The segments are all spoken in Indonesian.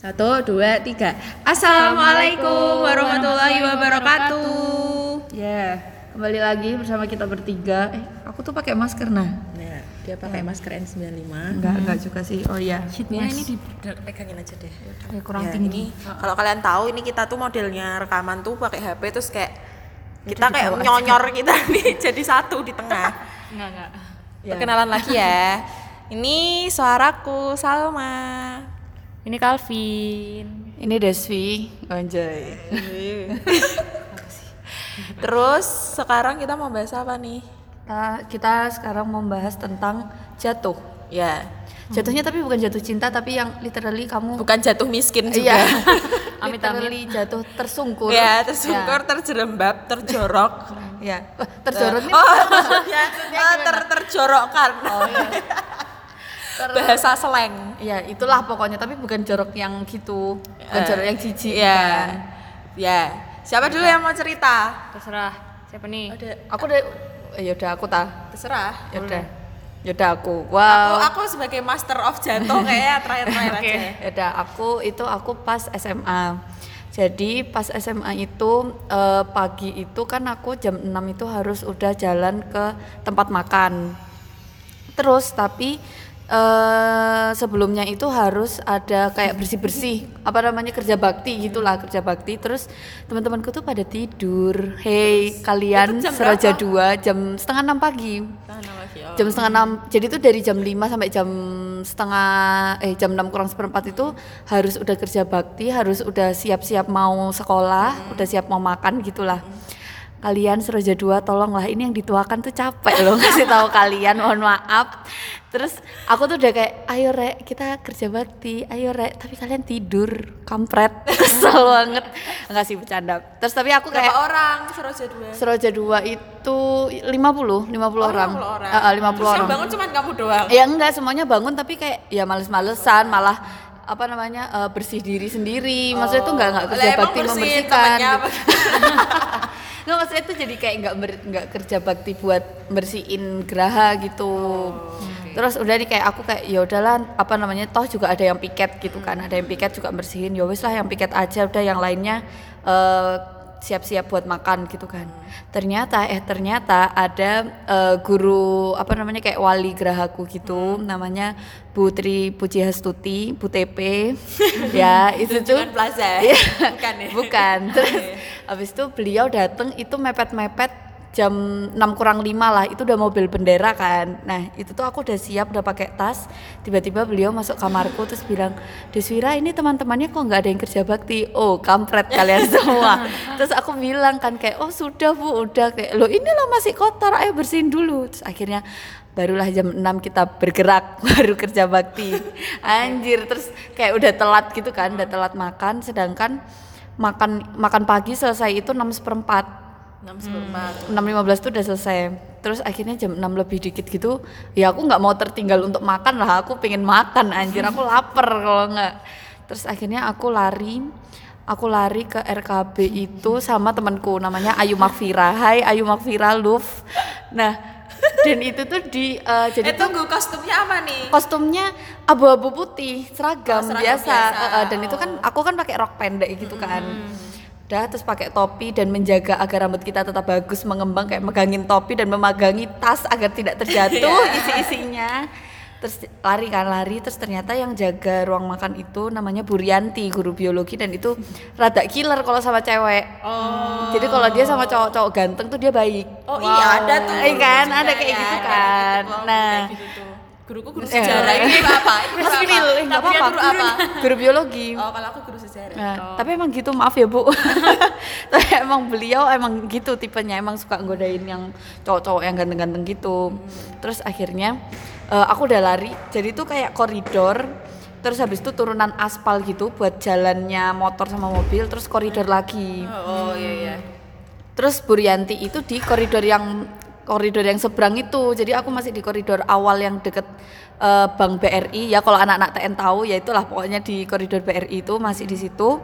Satu, dua, tiga. Assalamualaikum warahmatullahi wabarakatuh. Ya, kembali lagi bersama kita bertiga. Eh, aku tuh pakai masker nah. Nah, dia pakai masker N95. Enggak, enggak juga sih. Oh iya. Sheetnya ini dipegangin aja deh. Ya, kurang Ya, tinggi. Ini kalau kalian tahu ini kita tuh modelnya rekaman tuh pakai HP terus kayak kita kayak nyonyor kita nih jadi satu di tengah. Enggak, enggak. Ya. Perkenalan lagi ya. Ini suaraku Salma. Ini Calvin. Ini Desvi. Anjay. Terus sekarang kita mau bahas apa nih? Kita, kita sekarang membahas tentang jatuh. Ya, Jatuhnya tapi bukan jatuh cinta tapi yang literally kamu bukan jatuh miskin juga. Iya. Amit-amit. literally jatuh tersungkur. Ya, tersungkur, terjerembab, terjorok. Ya. Wah, terjorok nih. Oh, maksudnya oh, ter terjorokkan. Oh iya. Bahasa slang. Ya, itulah pokoknya tapi bukan jorok yang gitu. Bukan Eh, jorok yang jijik Iya. kan. Ya. Siapa dulu yang mau cerita? Terserah. Siapa nih? Ada Aku udah eh, ya udah aku ta. terserah. Ya udah. Ya udah aku. Aku Wow. aku sebagai master of jatuh kayaknya terakhir-terakhir Oke. aja. Ya udah aku itu aku pas SMA. Jadi pas SMA itu eh, pagi itu kan aku jam 6 itu harus udah jalan ke tempat makan. Terus tapi eh sebelumnya itu harus ada kayak bersih-bersih apa namanya kerja bakti gitulah kerja bakti. Terus teman-temanku tuh pada tidur. Hey kalian Itu jam seraja dua jam setengah enam pagi. Oh. jam setengah enam jadi itu dari jam 5 sampai jam setengah eh jam 6 kurang seperempat itu harus udah kerja bakti harus udah siap-siap mau sekolah udah siap mau makan gitulah kalian Seroja dua tolonglah. Ini yang dituakan tuh capek loh ngasih tahu kalian mohon maaf. Terus aku tuh udah kayak ayo rek kita kerja bakti. Ayo rek. Tapi kalian tidur kampret kesel banget. Enggak sih bercanda. Terus tapi aku Berapa kayak orang? Seroja dua? Seroja dua itu 50 50 Oh, orang. 50 orang. Eh, 50 Terus yang orang. bangun cuma kamu doang. Ya enggak semuanya bangun tapi kayak ya males-malesan malah apa namanya eh, bersih diri sendiri. Maksudnya itu enggak enggak kerja bakti membersihkan. gitu. apa? Enggak maksudnya itu jadi kayak enggak ber- enggak kerja bakti buat bersihin geraha gitu. Terus udah nih kayak aku kayak ya udahlah apa namanya toh juga ada yang piket gitu kan. Ada yang piket juga bersihin. Ya wes lah yang piket aja udah yang lainnya eh, siap-siap buat makan gitu kan. Ternyata eh ternyata ada eh, guru apa namanya kayak wali gerahaku gitu namanya Bu Tri Puji Hastuti, Bu TP. ya, itu tuh Plaza. Iya. Bukan ya? Bukan. Terus habis itu beliau datang itu mepet-mepet jam 6 kurang 5 lah itu udah mobil bendera kan. Nah itu tuh aku udah siap udah pakai tas. Tiba-tiba beliau masuk kamarku terus bilang Deswira ini teman-temannya kok nggak ada yang kerja bakti? Oh kampret kalian semua. Terus aku bilang kan kayak oh sudah bu udah. Kayak lo ini lo masih kotor ayo bersihin dulu. Terus akhirnya barulah jam 6 kita bergerak baru kerja bakti. Anjir terus kayak udah telat gitu kan udah telat makan. Sedangkan makan makan pagi selesai itu 6 seperempat Enam seperempat. 6.15 tuh udah selesai. Terus akhirnya jam 6 lebih dikit gitu ya aku nggak mau tertinggal untuk makan lah. Aku pengen makan anjir. Aku lapar kalau nggak. Terus akhirnya aku lari aku lari ke RKB itu sama temanku namanya Ayu Makfira Hai Ayu Makfira Love nah dan itu tuh di eh, Eh jadi tuh tunggu kostumnya apa nih? kostumnya abu-abu putih seragam, Oh, seragam biasa, biasa. Eh, eh, dan itu kan aku kan pakai rok pendek gitu kan udah terus pakai topi dan menjaga agar rambut kita tetap bagus mengembang kayak megangin topi dan memagangi tas agar tidak terjatuh Iya. isi-isinya terus lari kan lari terus ternyata yang jaga ruang makan itu namanya Burianti guru biologi dan itu rada killer kalau sama cewek Oh. jadi kalau dia sama cowok-cowok ganteng tuh dia baik Oh iya ada tuh. Iya kan ada kayak ya, gitu ada kan gitu. Nah gitu tuh. Guruku guru sejarah ini apa? Ini Mas apa? Dia apa-apa. guru apa? Guru biologi. Oh, kalau aku guru sejarah. Nah, Tapi emang gitu, maaf ya Bu. tapi emang beliau emang gitu tipenya, emang suka nggodain yang cowok-cowok yang ganteng-ganteng gitu. Terus akhirnya eh, aku udah lari, jadi itu kayak koridor. Terus habis itu turunan aspal gitu buat jalannya motor sama mobil, terus koridor lagi. Oh, oh iya iya. Terus Burianti itu di koridor yang koridor yang seberang itu. Jadi aku masih di koridor awal yang deket eh, Bank BRI. Ya kalau anak-anak TN tahu ya itulah pokoknya di koridor BRI itu masih di situ.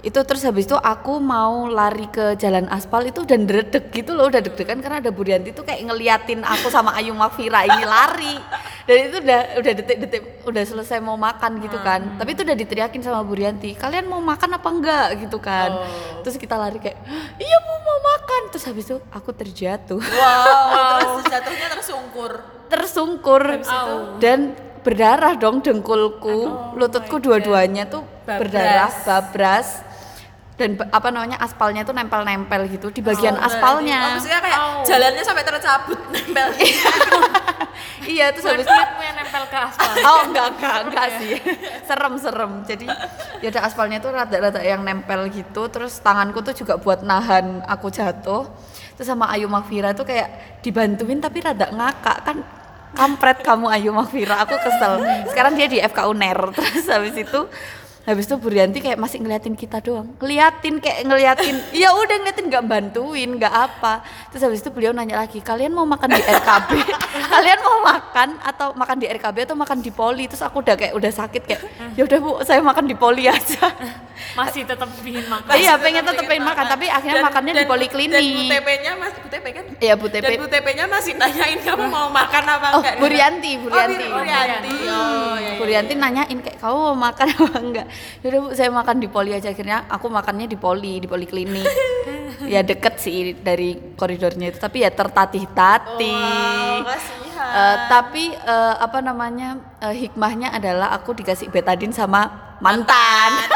Itu terus habis itu aku mau lari ke jalan aspal itu dan dredeg gitu loh, udah deg-degan karena ada Burianti tuh kayak ngeliatin aku sama Ayu Mafira ini lari. dan itu udah udah detik-detik udah selesai mau makan gitu kan. Tapi itu udah diteriakin sama Bu Rianti kalian mau makan apa enggak? gitu kan. Terus kita lari kayak iya bu mau makan. Terus habis itu aku terjatuh. Wow, terus jatuhnya tersungkur. tersungkur. Dan berdarah dong dengkulku. Lututku dua-duanya tuh Babras. berdarah babras dan apa namanya aspalnya tuh nempel-nempel gitu di bagian Oh, aspalnya. maksudnya kayak jalannya sampai tercabut nempel. iya terus habis itu nempel ke aspal. Oh enggak enggak enggak sih. Serem serem. Jadi ya ada aspalnya tuh rada-rada yang nempel gitu. Terus tanganku tuh juga buat nahan aku jatuh. Terus sama Ayu Makfira tuh kayak dibantuin tapi rada ngakak. Kan kampret kamu Ayu Makfira aku kesel. Sekarang dia di FK UNER. Terus habis itu habis itu Bu Rianti kayak masih ngeliatin kita doang ngeliatin kayak ngeliatin ya udah ngeliatin nggak bantuin nggak apa terus habis itu beliau nanya lagi kalian mau makan di RKB kalian mau makan atau makan di RKB atau makan di Poli terus aku udah kayak udah sakit kayak ya udah bu saya makan di Poli aja Masih tetap ingin makan. iya pengen tetep pengen makan tapi akhirnya Dan- makannya di dan- poliklinik Dan Bu TP-nya Mas Bu TP kan? Iya, Bu TP. Dan Bu TP-nya masih nanyain kamu mau makan apa oh enggak. Bu Rianti Bu Oh, Rianti Bu Rianti. Oh, iya. Bu Rianti nanyain kayak kamu mau makan apa enggak yaudah bu saya makan di poli aja akhirnya aku makannya di poli di poliklinik ya deket sih dari koridornya itu tapi ya tertatih-tatih Wow, kasihan. Eh, tapi eh, apa namanya eh, hikmahnya adalah aku dikasih betadin sama mantan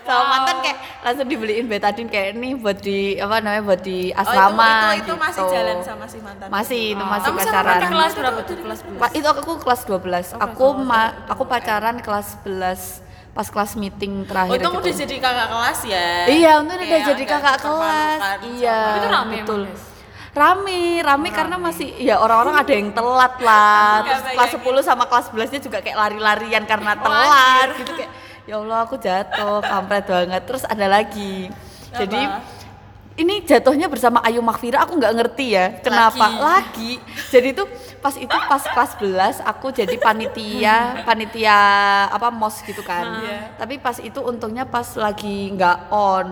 sama mantan kayak langsung dibeliin betadin kayak ini buat di apa namanya buat di Oh, asrama itu, itu, itu masih gitu. jalan sama si mantan. masih itu masih Kamu pacaran Kelas berapa tuh? Kelas berapa? Pa- itu aku kelas 12. aku ma- aku pacaran kelas 11 pas kelas meeting Oh, terakhir itu udah gitu. jadi kakak kelas ya? Iya, untung udah Kayak jadi kakak kelas. Iya, Itu rame betul. emang, Des? Rame, rame karena masih ya orang-orang ada yang telat lah. Terus kelas bayangin. 10 sama kelas 11-nya juga kayak lari-larian karena telat gitu kayak ya Allah aku jatuh, kampret banget. Terus ada lagi. Jadi ini jatuhnya bersama Ayu Makfira aku nggak ngerti ya kenapa lagi. Jadi tuh pas itu pas kelas 11 aku jadi panitia panitia apa mos gitu kan. Tapi pas itu untungnya pas lagi nggak on,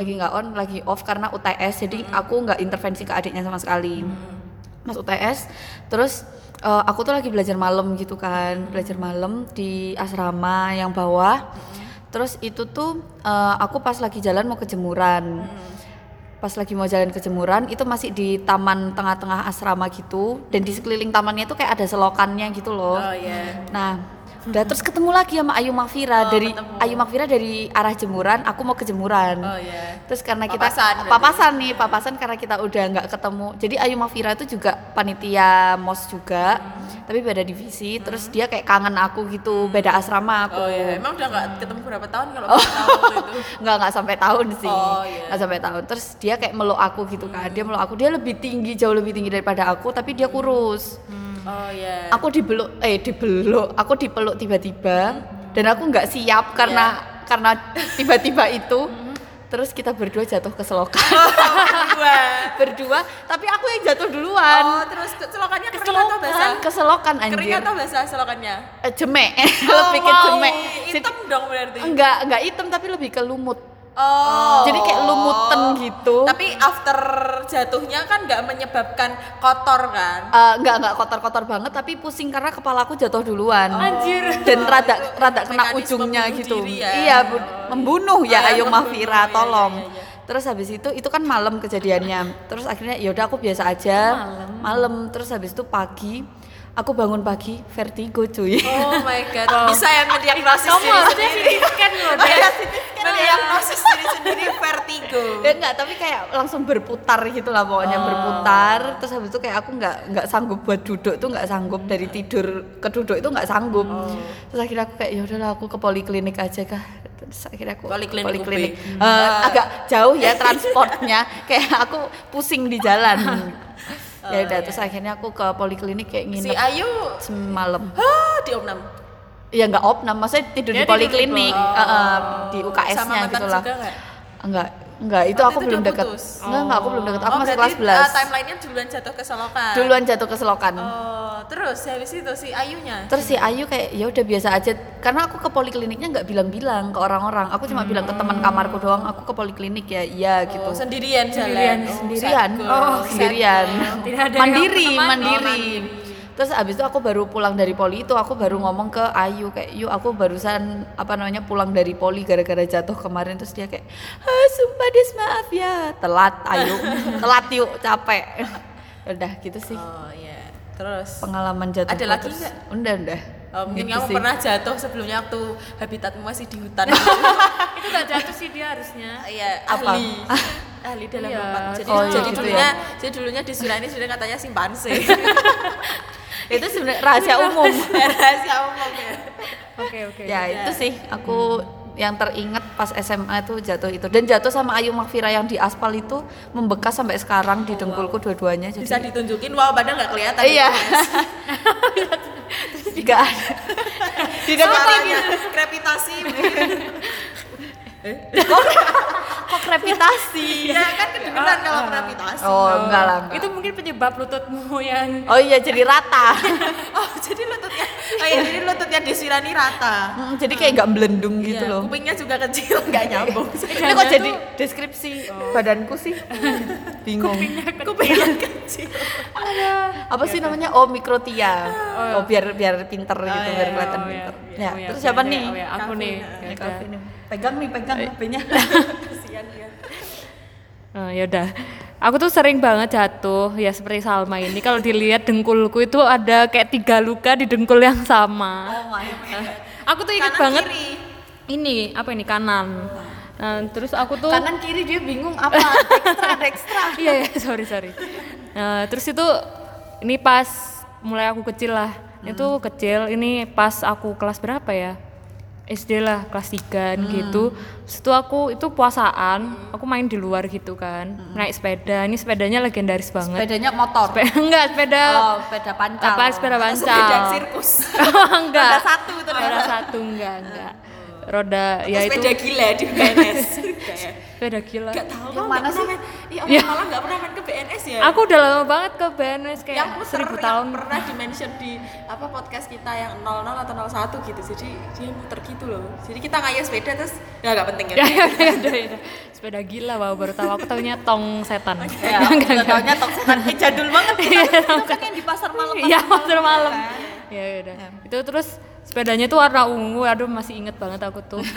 lagi nggak on, lagi off karena UTS. Jadi aku nggak intervensi ke adiknya sama sekali. Mas UTS, terus eh, aku tuh lagi belajar malam gitu kan, belajar malam di asrama yang bawah. Terus itu tuh eh, aku pas lagi jalan mau ke jemuran. Pas lagi mau jalan ke jemuran itu masih di taman tengah-tengah asrama gitu dan di sekeliling tamannya tuh kayak ada selokannya gitu loh. Oh iya. Nah, udah terus ketemu lagi sama Ayu Makfira dari Ayu Makfira dari arah jemuran, aku mau ke jemuran. Oh iya. Terus karena kita Papasan papasan nih, papasan karena kita udah nggak ketemu. Jadi Ayu Mafira itu juga panitia mos juga, Hmm. Tapi beda divisi. Terus dia kayak kangen aku gitu, beda asrama aku. Oh iya, emang udah nggak ketemu berapa tahun kalau oh. tahun itu? nggak nggak sampai tahun sih, Oh, iya. nggak sampai tahun. Terus dia kayak meluk aku gitu kan, dia meluk aku. Dia lebih tinggi, jauh lebih tinggi daripada aku, tapi dia kurus. Oh iya. Aku dibeluk, eh dibeluk, aku dipeluk tiba-tiba, dan aku nggak siap karena Iya. karena tiba-tiba itu. Terus kita berdua jatuh ke selokan. Dua. berdua tapi aku yang jatuh duluan Oh, terus ke- selokannya kering atau basah? keselokan Kering anjir atau basah selokannya? Eh, jemek lebih ke jemek Hitam dong berarti. enggak enggak hitam tapi lebih ke lumut Oh. jadi kayak lumutan gitu Tapi after jatuhnya kan nggak menyebabkan kotor kan? Eh, enggak enggak kotor-kotor banget tapi pusing karena kepala aku jatuh duluan Anjir. dan rada rada kena Mekanisme ujungnya gitu ya. iya bu- membunuh ya Oh, ya, Ayu membunuh, Mafira iya, tolong iya, iya. Terus habis itu itu kan malam kejadiannya. Terus akhirnya ya udah aku biasa aja. Malam. Terus habis itu pagi aku bangun pagi vertigo cuy. Oh my god, bisa ya mendiagnosis diri sendiri. Scan loh, Oh, mendiagnosis diri sendiri vertigo. ya enggak tapi kayak langsung berputar gitu lah pokoknya berputar. Terus habis itu kayak aku nggak nggak sanggup buat duduk tuh nggak sanggup dari tidur ke duduk itu nggak sanggup. Terus akhirnya aku kayak ya udahlah aku ke poliklinik aja kah terus akhirnya aku Poliklinik poliklinik. UB. Eh, agak jauh ya transportnya. Kayak aku pusing di jalan. Ya udah terus akhirnya aku ke poliklinik kayak Si nginep Ayu semalam. Ah, di Omnam. ya nggak opnam maksudnya tidur Dia di tidur di poliklinik. pol- eh, eh, di UKS-nya mantan gitu lah. juga nggak? enggak enggak itu Waktu aku itu belum deket. enggak enggak aku belum deket. Aku oh, masih kelas 11 uh, timelinenya duluan jatuh ke selokan. duluan jatuh ke selokan. Oh, terus habis itu si Ayunya. terus si Ayu kayak ya udah biasa aja. Karena aku ke polikliniknya nggak bilang-bilang ke orang-orang. Aku cuma bilang ke teman kamarku doang aku ke poliklinik ya. Iya gitu. Oh, sendirian jalan. Sendirian. Oh, sendirian. oh sendirian. Tidak ada mandiri mandiri terus abis itu aku baru pulang dari poli itu aku baru ngomong ke Ayu kayak yuk aku barusan apa namanya pulang dari poli gara-gara jatuh kemarin. Terus dia kayak ah, sumpah des maaf ya. Telat Ayu. Telat yuk capek. Udah gitu sih. Oh iya. Terus? Pengalaman jatuh Ada lagi nggak? udah udah Oh, mungkin Gitu kamu sih. pernah jatuh sebelumnya waktu habitatmu masih di hutan. itu gak jatuh sih dia harusnya Iya, Apa? ahli. ahli dalam Iya. lompat. Jadi Oh, jadi gitu dulunya jadi dulunya di Surani sudah katanya simpanse. itu sebenarnya rahasia umum Rahasia umum ya. oke oke ya itu sih aku yang teringat pas SMA itu jatuh itu dan jatuh sama Ayu Makfira yang di aspal itu membekas sampai sekarang di dengkulku dua-duanya jadi Bisa ditunjukin wow padahal nggak kelihatan. Iya. guys. nggak ada Di depannya gravitasi. kok gravitasi Iya kan kedengeran kalau gravitasi. oh enggak lah enggak. itu mungkin penyebab lututmu yang oh iya jadi rata Oh, jadi lututnya. Oh iya, jadi lututnya di Surani rata. Mm, jadi kayak nggak belendung gitu Iya, loh. Kupingnya juga kecil, nggak nyambung. ini kok jadi deskripsi badanku sih? Bingung. Kupingnya kecil. apa sih namanya? oh mikrotia oh biar biar pinter gitu iya, biar iya. kelihatan Oh, iya. pinter. Oh, ya iya, terus siapa nih? oh, ya, aku nih. Ya pegang nih pegang HP-nya Kasihan dia. Oh, ya udah. Aku tuh sering banget jatuh ya seperti Salma ini. Kalau dilihat dengkulku itu ada kayak tiga luka di dengkul yang sama. oh my Aku tuh ingat Kanan banget kiri. ini apa ini kanan. Nah, terus aku tuh kanan kiri dia bingung apa dextra dextra iya ya sorry sorry. Nah, terus itu ini pas mulai aku kecil lah. Itu kecil. Ini pas aku kelas berapa ya? SD lah kelas 3 gitu. Terus itu aku itu puasaan, aku main di luar gitu kan. Naik sepeda. Ini sepedanya legendaris banget. sepedanya motor Sepeda enggak sepeda oh sepeda pancal apa sepeda Sepeda pancal. sirkus. enggak. Roda satu itu Roda satu enggak enggak. Roda ya itu sepeda gila di BNS. Kayak, sepeda gila. Gak tahu Yang mana sih? main- Iya, Ya. aku malah nggak pernah main ke BNS ya. Aku udah lama banget ke BNS kayak yang muter seribu yang tahun. pernah di mention di apa podcast kita yang 00 atau 01 gitu jadi dia muter gitu loh jadi kita ngayuh sepeda terus ya nggak penting ya Ya ya ya ya. Sepeda gila wow baru tahu aku taunya tong setan. ya udah taunya tok setan eh, jadul banget Iya, itu kan yang di pasar malam Iya motor malam. Ya udah. Itu terus sepedanya tuh warna ungu. Aduh masih inget banget aku tuh.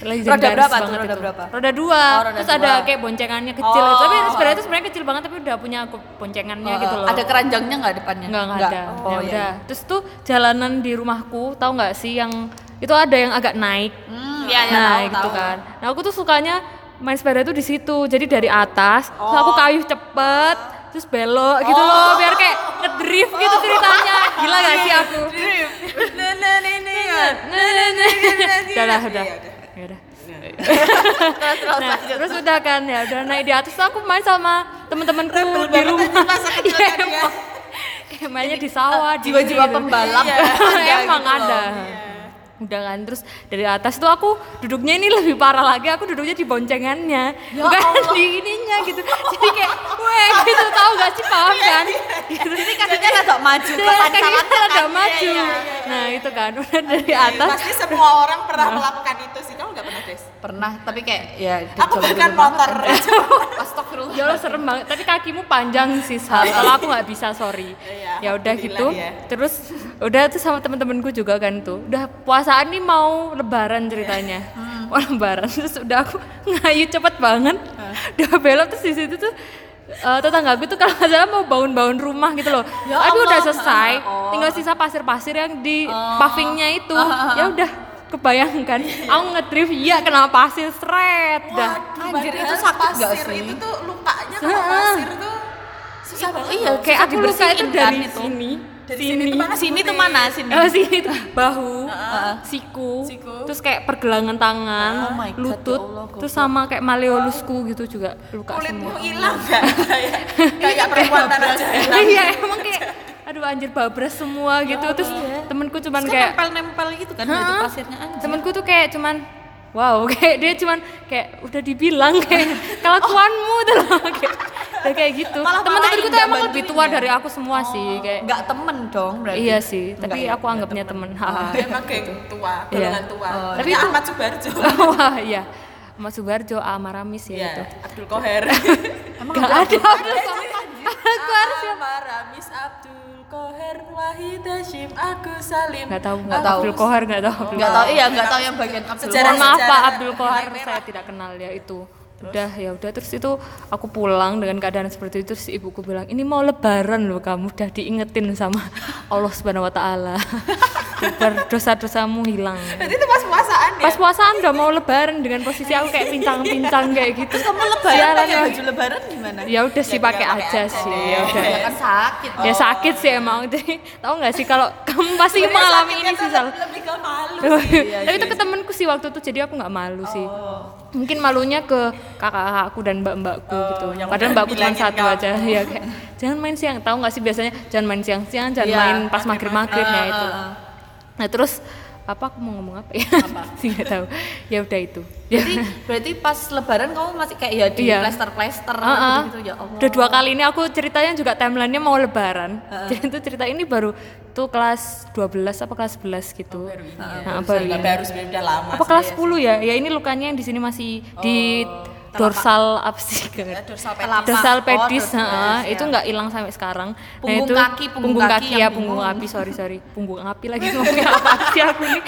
Roda berapa tuh, roda itu. berapa? Roda dua. Oh, roda terus dua. ada kayak boncengannya kecil. Oh. Tapi sepeda itu sebenarnya kecil banget tapi udah punya aku boncengannya gitu loh. ada keranjangnya nggak depannya Enggak, enggak ada. oh ya iya udah. Terus tuh jalanan di rumahku, tahu nggak sih yang itu ada yang agak naik. hmm ya ya nah, tahu, gitu tahu. kan. Nah, aku tuh sukanya main sepeda tuh di situ. Jadi dari atas, terus aku kayuh cepet, terus belok gitu loh, biar kayak ngedrift gitu ceritanya. Gila gak sih aku? nah nah nah nah Nah, nah, nah. Udah lah, udah. Ya udah. Nah, terus udah kan ya udah naik di atas aku main sama temen-temenku di rumah. masa kecil Iya, kan dia. emang. Kayak mainnya di sawah, jiwa-jiwa pembalap Iya. emang gitu ada udah kan? Terus dari atas tuh aku duduknya ini lebih parah lagi. Aku duduknya di boncengannya. Bukan di ininya gitu. Jadi kayak weh gitu tahu gak sih? Paham kan? gitu. Jadi kakinya rada maju ke kakinya ada kan? maju. iya, nah itu kan. Udah dari atas. pasti semua orang pernah melakukan itu sih. Kamu nggak pernah des pernah tapi kayak ya aku bahkan banget. motor astagfirullah Ya Allah serem banget. Tapi kakimu panjang sih Sal. Kalau aku nggak bisa sorry. Iya, Ya udah gitu. ya. Terus udah tuh sama temen-temenku juga kan tuh. Udah puasaan nih mau lebaran ceritanya. Hmm. Mau lebaran terus udah aku ngayu cepet banget. Udah belok terus di situ tuh eh, tetanggaku tuh kalau nggak salah mau bangun-bangun rumah gitu loh. Ya Tapi udah Allah. selesai, Oh. tinggal sisa pasir-pasir yang di pavingnya itu. Ya udah kebayangkan, aku ngedrift iya kena pasir seret dah. Anjir, itu sakit nggak pasir sih? itu tuh lukanya kalau Heeh. pasir tuh susah banget. iya Kayak aku luka itu dibersihin kan dari itu. sini. Dari sini. tuh mana? Sini tuh sini? mana? Sini. Oh, sini tuh. Bahu, siku, Siku. terus kayak pergelangan tangan, Oh my God, lutut, ya Allah, terus sama kayak maleolusku gitu juga luka kulitmu semua. hilang kayak kayak perempuan tanah Iya emang kayak aduh anjir babras semua gitu. Terus temenku cuman Terus kan kayak nempel-nempel gitu kan Hah? pasirnya anjir temenku tuh kayak cuman wow kayak dia cuman kayak udah dibilang kayak kelakuanmu tuh loh kayak udah kayak gitu. Teman-temanku malahin, tuh emang lebih tua ya? dari aku semua sih kayak nggak temen dong berarti? Iya sih tapi Enggak ya, aku anggapnya temen. haha emang geng tua golongan tua. Oh, tapi itu- Ahmad Subarjo. Wah, iya. Mas Subarjo, Amaramis ya, ya itu. Abdul Koher emang Gak ada. Aku harus ya. Amaramis Abdul Koher Wahid Hashim aku Salim. Nggak tahu Nggak tahu. Abdul Kohar nggak tahu. Abdul nggak tahu iya nggak tahu yang bagian Abdul Sejarah- Mohon maaf Pak Abdul Kohar saya tidak kenal ya itu udah ya udah. Terus itu aku pulang dengan keadaan seperti itu terus ibuku bilang ini mau lebaran loh kamu. Udah diingetin sama Allah Subhanahu Wa Taala. Biar dosa-dosamu hilang. Berarti itu pas puasaan ya? pas puasaan udah mau lebaran dengan posisi aku kayak pincang-pincang kayak gitu. Kamu lebaran pakai ya. baju lebaran gimana? Ya udah sih pakai aja sih ya udah. Ya kan sakit. Ya sakit sih emang. Jadi tahu nggak sih kalau kamu pasti mengalami ini sih Sal. Lebih ke malu tapi itu ke temenku sih waktu itu jadi aku nggak malu sih mungkin malunya ke kakak-kakakku dan mbak-mbakku gitu padahal mbakku cuma satu kamu. aja ya kayak jangan main siang tahu nggak sih biasanya jangan main siang-siang jangan Iya, main pas maghrib maghribnya Ah, itu ah, ah. nah terus apa aku mau ngomong apa ya sih nggak tahu ya udah itu ya berarti berarti pas lebaran kamu masih kayak ya di Iya. plester-plester Ah, ah. gitu, ya Allah Udah dua kali ini aku ceritanya juga timelinenya mau lebaran. Jadi itu cerita ini baru tuh kelas 12 apa kelas 11 gitu. Nah, baru ini. baru sebenarnya udah lama Apa kelas 10 ya? Ya ini lukanya yang di sini masih di dorsal apa sih? ya, dorsal Telapak. dorsal Oh, pedis, dorsal heeh. pedis, itu nggak hilang sampai sekarang. Punggung itu, kaki, punggung kaki ya, yang punggung bingung. api, sorry sorry, punggung api lagi ngomongin apa sih aku nih?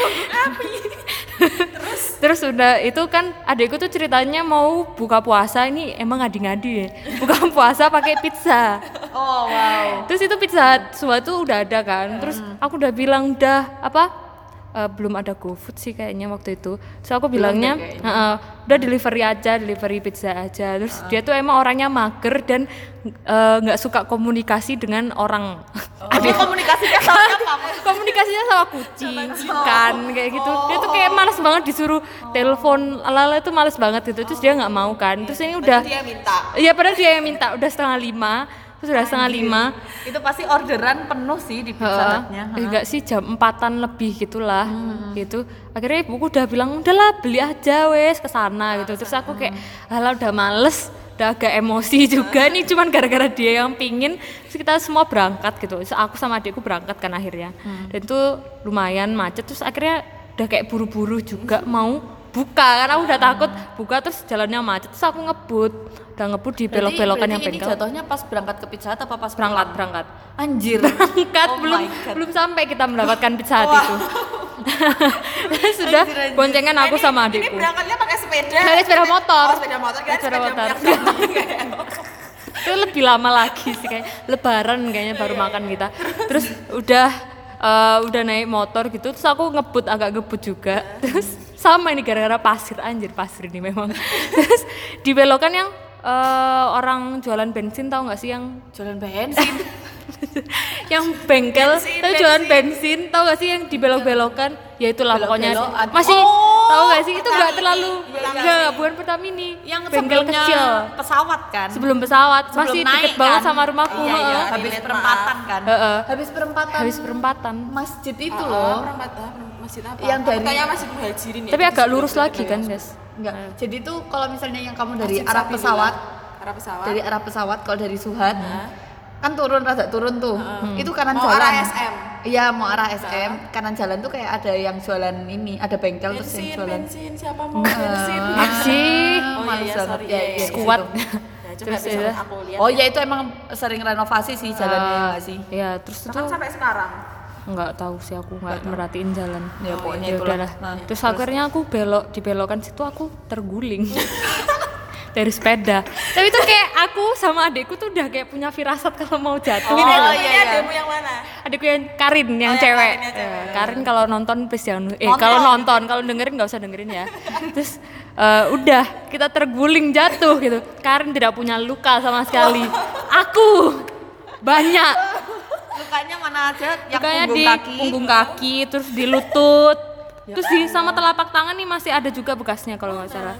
Terus terus udah itu kan adikku tuh ceritanya mau buka puasa ini emang ngadi-ngadi ya. Buka puasa pakai pizza. oh wow Terus itu pizza suatu udah ada kan. Terus aku udah bilang udah apa? Eh, belum ada GoFood sih kayaknya waktu itu. Terus aku bilangnya kayaknya. "Heeh, udah delivery aja, delivery pizza aja. Terus dia tuh emang orangnya mager dan eh, nggak suka komunikasi dengan orang. Ada komunikasinya sama siapa? Komunikasinya sama kucing, ikan kayak gitu. Dia tuh kayak males banget disuruh telepon ala-ala itu males banget gitu. Terus dia nggak mau kan. Terus ini udah Dia minta Iya padahal dia yang minta udah setengah lima terus udah setengah lima. Itu pasti orderan penuh sih di pizza. Hut-nya. Eh, enggak sih jam empatan lebih gitulah gitu. Akhirnya ibuku udah bilang udahlah beli aja wes ke sana gitu. Terus aku kayak alah udah males udah agak emosi juga nih cuman gara-gara dia yang pingin. Terus kita semua berangkat gitu. Terus aku sama adikku berangkat kan akhirnya. Dan itu lumayan macet. Terus akhirnya udah kayak buru-buru juga mau buka karena aku udah takut buka terus jalannya macet. Terus aku ngebut udah ngebut di belok-belokan yang ini bengkel. jatuhnya pas berangkat ke pizza Hut apa pas berangkat pulang? berangkat. Anjir. Berangkat Oh belum belum sampai kita mendapatkan pizza hut itu. Sudah Anjir, anjir. boncengan aku Ini- sama Ini adikku. berangkatnya pakai sepeda. Pakai sepeda motor. Oh sepeda motor. Pakai sepeda motor. itu lebih lama lagi sih kayak lebaran kayaknya baru makan kita. Terus udah eh, udah naik motor gitu terus aku ngebut agak ngebut juga. Terus sama ini gara-gara pasir. Anjir pasir ini memang. Terus di belokan yang eh, orang jualan bensin tahu nggak sih yang jualan bensin? Yang bengkel Bensin, tapi jualan bensin. tahu gak sih yang dibelok-belokan? Ya itulah pokoknya. Belok-belok, ad- masih Oh, tahu gak sih? Itu nggak terlalu enggak bukan Pertamini. Yang bengkel kecil. pesawat kan? Sebelum pesawat. Sebelum masih naik deket banget kan? sama rumahku Iya, iya. heeh. habis perempatan kan? Heeh. habis perempatan habis perempatan. masjid itu Oh, loh. perempatan masjid apa? Yang dari- Katanya masih muhajirin ya tapi agak lurus lagi kan guys enggak. Jadi tuh kalau misalnya yang kamu dari Masjid arah pesawat arah pesawat. dari arah pesawat kalau dari Suhat kan turun rada turun tuh. Itu kanan Mau jalan. arah SM. iya mau arah SM kanan jalan tuh kayak ada yang jualan ini ada bengkel terus yang bensin jualan. bensin siapa mau bensin? Apa sih oh iya iya sorry. Ya, ya, ya, ya, kuat ya coba Terus ya. aku lihat oh ya. itu emang sering renovasi sih jalannya ya nggak sih? Ya terus itu sampai sekarang nggak tahu sih aku nggak merhatiin jalan Ya, pokoknya Ya itulah. udahlah. Nah, terus, akhirnya aku belok di belokan situ aku terguling dari sepeda tapi itu kayak aku sama adikku tuh udah kayak punya firasat kalau mau jatuh Oh, ini gitu. ini iya, iya. ademu yang mana adikku yang Karin yang Oh, yang cewek, Karin yang cewek. Eh, Karin kalau nonton please jangan eh Nonton. kalau nonton kalau dengerin nggak usah dengerin ya terus eh, udah kita terguling jatuh gitu Karin tidak punya luka sama sekali aku banyak lukanya mana aja yang lukanya punggung di kaki. punggung kaki terus di lutut. Terus di sama telapak tangan nih masih ada juga bekasnya kalau nggak salah.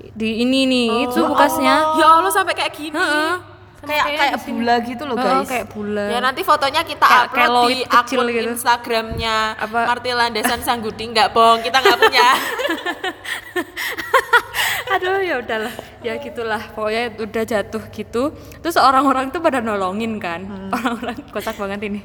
Di ini nih itu bekasnya. Ya Allah sampai kayak gini. Heeh. Sama kayak kayak sini. bula gitu loh Heeh, guys. kayak bulan Ya nanti fotonya kita Kayak upload keloid di akun gitu. Instagramnya Apa? Marti Landasan Sanggudi. Nggak bohong kita nggak punya. aduh ya udahlah. Ya gitulah. Pokoknya udah jatuh gitu. Terus orang-orang tuh pada nolongin kan. Orang-orang kocak banget ini.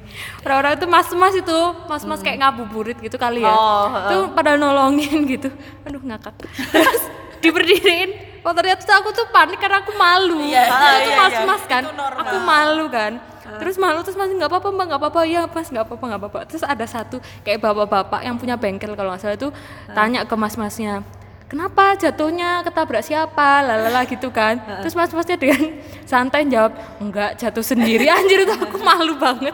Orang-orang itu mas-mas itu. Mas-mas kayak ngabuburit gitu kali ya. Oh, tuh pada nolongin gitu. Aduh ngakak. Terus diberdiriin motornya tuh aku tuh panik karena aku malu. Iya, itu iya, iya. mas-mas kan. Itu normal. aku malu kan. Terus malu terus masih nggak apa-apa mbak nggak apa-apa. Ya mas nggak apa-apa nggak apa-apa. Terus ada satu kayak bapak-bapak yang punya bengkel kalau nggak salah itu tanya ke mas-masnya kenapa jatuhnya ketabrak siapa? Lalala gitu kan. Terus mas-masnya dengan santai jawab enggak jatuh sendiri. Anjir itu aku malu banget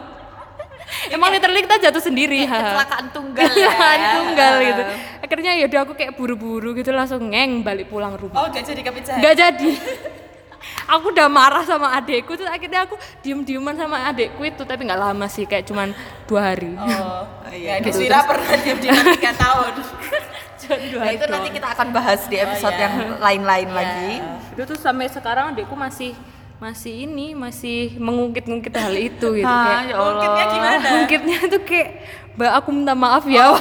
emang literally kita jatuh sendiri ha. Kecelakaan tunggal ya. Kecelakaan tunggal gitu akhirnya yaudah aku kayak buru-buru gitu langsung ngeng balik pulang rumah Oh, gak jadi kepincah. nggak jadi aku udah marah sama adekku terus akhirnya aku diem-dieman sama adekku itu tapi nggak lama sih kayak cuman dua hari Oh, iya. gitu. Deswira pernah diam di tiga tahun. Nah, itu nanti kita akan bahas di episode yang lain-lain lagi. itu tuh sampai sekarang adekku masih masih ini masih mengungkit-ungkit hal itu gitu Ah, kayak ya Allah. Mungkinnya gimana? mungkitnya tuh kayak mbak aku minta maaf ya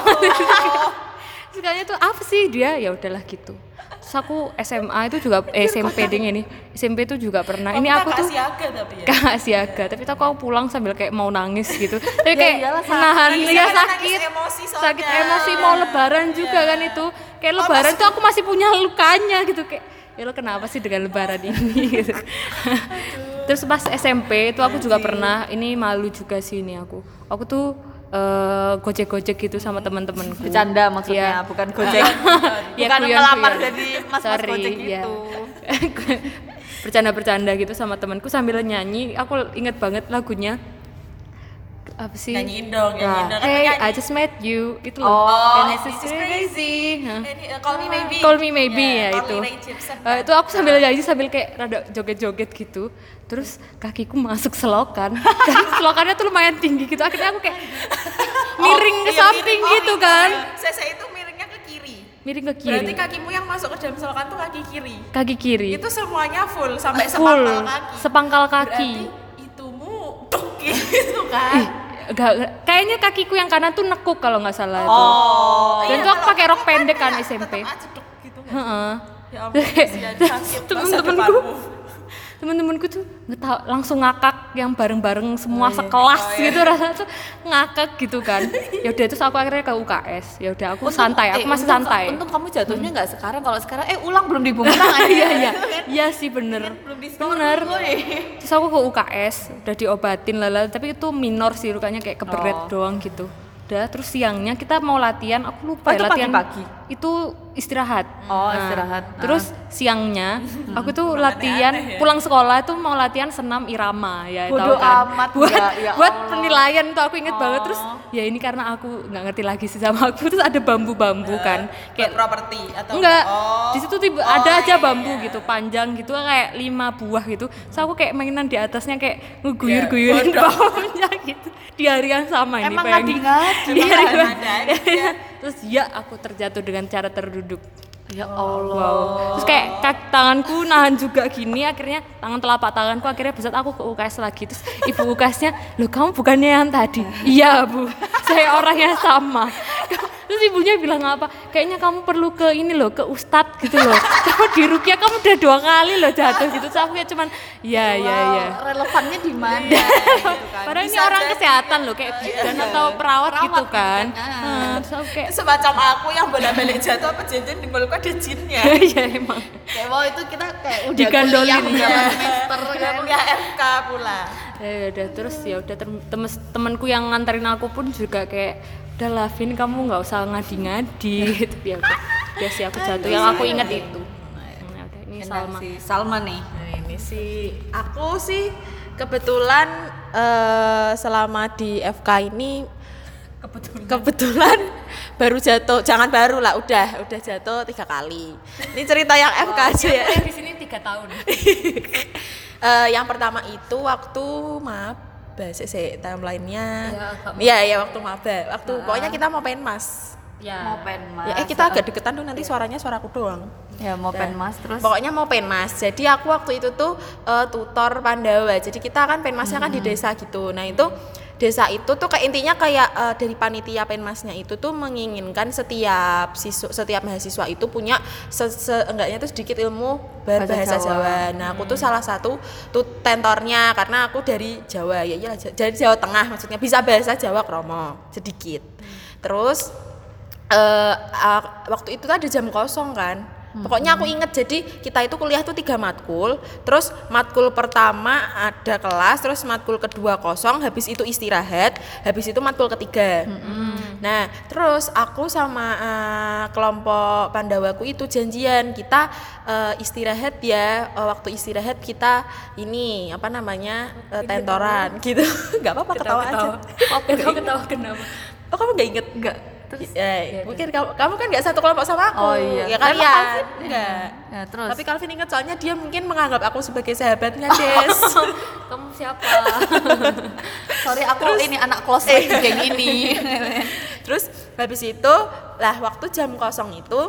sekalinya tuh apa sih dia ya udahlah gitu terus aku SMA itu juga eh, SMP ding ini SMP itu juga pernah ini aku tuh siaga tapi ya. kakak siaga tapi tuh aku pulang sambil kayak mau nangis gitu tapi Ya kayak iyalah, sakit. menahan Nangis ya sakit emosi soalnya. sakit emosi mau lebaran juga kan itu kayak lebaran tuh aku masih punya lukanya gitu kayak ya lo kenapa sih dengan lebaran ini gitu. terus pas SMP itu aku juga pernah ini malu juga sih ini aku aku tuh eh, gojek-gojek gitu sama teman-temanku Bercanda maksudnya, Iya. bukan gojek. Ya, bukan guyon-guyon. ngelamar jadi mas-mas Sorry, gojek iya. gitu. bercanda-bercanda gitu sama temanku sambil nyanyi aku inget banget lagunya apa sih Nyanyiin dong, nyanyiin dong. Kan Hey. I just met you itu Oh, loh. And this is crazy. Hah? Ini, uh, Call Me Maybe. Call Me Maybe Yeah, ya itu. Eh, itu aku sambil nyanyi sambil kayak rada joget-joget gitu. Terus kakiku masuk selokan. Dan selokannya tuh lumayan tinggi gitu. Akhirnya aku kayak miring ke iya, samping miring. Oh, gitu iya. kan. Saya itu miringnya ke kiri. Miring ke kiri. Berarti kakimu yang masuk ke dalam selokan tuh kaki kiri. Kaki kiri. Itu semuanya full sampai Full. sepangkal kaki. Sepangkal kaki. Berarti itumu tuk gitu kan. Gak, kayaknya kakiku yang kanan tuh nekuk kalau nggak salah itu. Oh. Dan Iya, tuh aku pakai rok aku pendek kan SMP. gitu kan. Heeh. Ya ampun, temen-temenku depanmu. temen-temenku tuh nggak tahu langsung ngakak yang bareng-bareng semua Oh, iya. sekelas Oh, iya. gitu rasanya tuh ngakak gitu kan ya udah terus aku akhirnya ke UKS ya udah aku santai aku Eh, masih untung- santai Untung kamu jatuhnya nggak sekarang. Kalau sekarang eh ulang belum dibumerang iya iya iya sih bener Belum bener terus aku ke UKS udah diobatin lala tapi itu minor sih lukanya kayak keberet Oh. doang gitu udah terus siangnya kita mau latihan aku lupa Oh, ya itu latihan pagi-pagi? itu istirahat Oh, Nah, istirahat. terus siangnya aku tuh latihan ya. pulang sekolah itu mau latihan senam irama ya Bodo tahu kan amat, buat ya, ya buat Allah. penilaian tuh aku inget banget terus Oh. ya ini karena aku nggak ngerti lagi sih sama aku terus ada bambu-bambu kan Buat kayak properti atau enggak Oh. di situ tiba Oh, ada aja iya, bambu iya. gitu panjang gitu kayak lima buah gitu terus aku kayak mainan di atasnya kayak Ya, ngeguyur-guyurin bodoh. bawahnya gitu di hari yang sama ini Emang ngadi-ngadi. Di hari. Terus ya aku terjatuh dengan cara terduduk. Ya Allah. wow. Terus kayak kaki tanganku nahan juga gini akhirnya tangan telapak tanganku akhirnya besar aku ke UKS lagi. Terus ibu UKSnya lo kamu bukannya yang tadi? Iya bu. Saya orang yang sama. Terus ibunya bilang apa? Kayaknya kamu perlu ke ini loh ke ustadz gitu loh. Kamu di Rukia kamu udah dua kali loh jatuh gitu. Terus aku kayak cuman ya ya ya. Relevannya di mana? Iya, gitu kan. Bisa orang kesehatan loh kayak bidan atau perawat, Perawat gitu gitu kan kan. Nah, terus aku kayak semacam aku yang bolak-balik jatuh apa jajan di mulutku ada jinnya. ya emang Kayak wow itu kita kayak udah Digandolin. berapa semester kan. kuliah FK pula. ya udah terus ya udah temenku yang nganterin aku pun juga kayak udah lah Vin kamu nggak usah ngadi-ngadi gitu ya udah udah sih aku jatuh yang aku ingat itu ya udah, ini Salma Salma nih. Nah ini sih aku sih kebetulan eh, selama di FK ini kebetulan. baru jatuh jangan baru lah udah udah jatuh tiga kali. Ini cerita yang FK aja ya. di sini tiga tahun. Eh, yang pertama itu waktu maba sih sih timelinenya Ya, iya iya waktu maba. Waktu pokoknya kita mau penmas ya Mau penmas. ya eh kita agak deketan tuh nanti suaranya suaraku doang Ya mau penmas terus. Pokoknya mau penmas. Jadi aku waktu itu tuh eh, tutor Pandawa. Jadi kita kan penmasnya kan di desa gitu. Nah itu desa itu tuh kayak intinya kayak eh, dari panitia penmasnya itu tuh menginginkan setiap siswa setiap mahasiswa itu punya se se- enggaknya tuh sedikit ilmu berbahasa Bahasa Jawa. Jawa. Nah aku tuh salah satu tuh tentornya karena aku dari Jawa ya iya dari Jawa Tengah maksudnya bisa bahasa Jawa kromo sedikit. Terus ah, waktu itu ada jam kosong kan Pokoknya aku inget jadi kita itu kuliah tuh tiga matkul, terus matkul pertama ada kelas, terus matkul kedua kosong, habis itu istirahat, habis itu matkul ketiga. Nah, terus aku sama eh, kelompok Pandawaku itu janjian kita eh, istirahat ya, eh, waktu istirahat kita ini apa namanya eh, tentoran gitu. Nggak apa-apa ketawa, aja. Apa kau ketawa kenapa? Oh kamu nggak inget? Enggak. Terus Ya, mungkin kamu, kamu kan nggak satu kelompok sama aku. Oh, iya. Ya Emang kalian. Calvin? Enggak. Ya, terus. Tapi Calvin inget soalnya dia mungkin menganggap aku sebagai sahabatnya, Des. Kamu siapa? sorry aku ini anak close friend di geng ini. Terus habis itu lah waktu jam kosong itu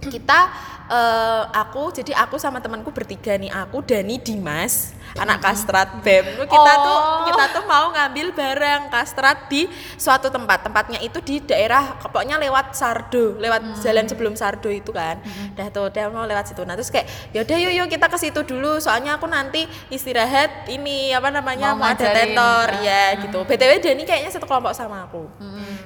kita eh, aku jadi aku sama temanku bertiga nih aku Dani Dimas anak kastrat BEM kita tuh Oh. kita tuh mau ngambil barang kastrat di suatu tempat tempatnya itu di daerah pokoknya lewat Sardo lewat jalan sebelum Sardo itu kan dah tuh dia mau lewat situ nah terus kayak yaudah yuk yuk kita ke situ dulu soalnya aku nanti istirahat ini apa namanya Mau mau, ada tentor kan? ya gitu btw Dani kayaknya satu kelompok sama aku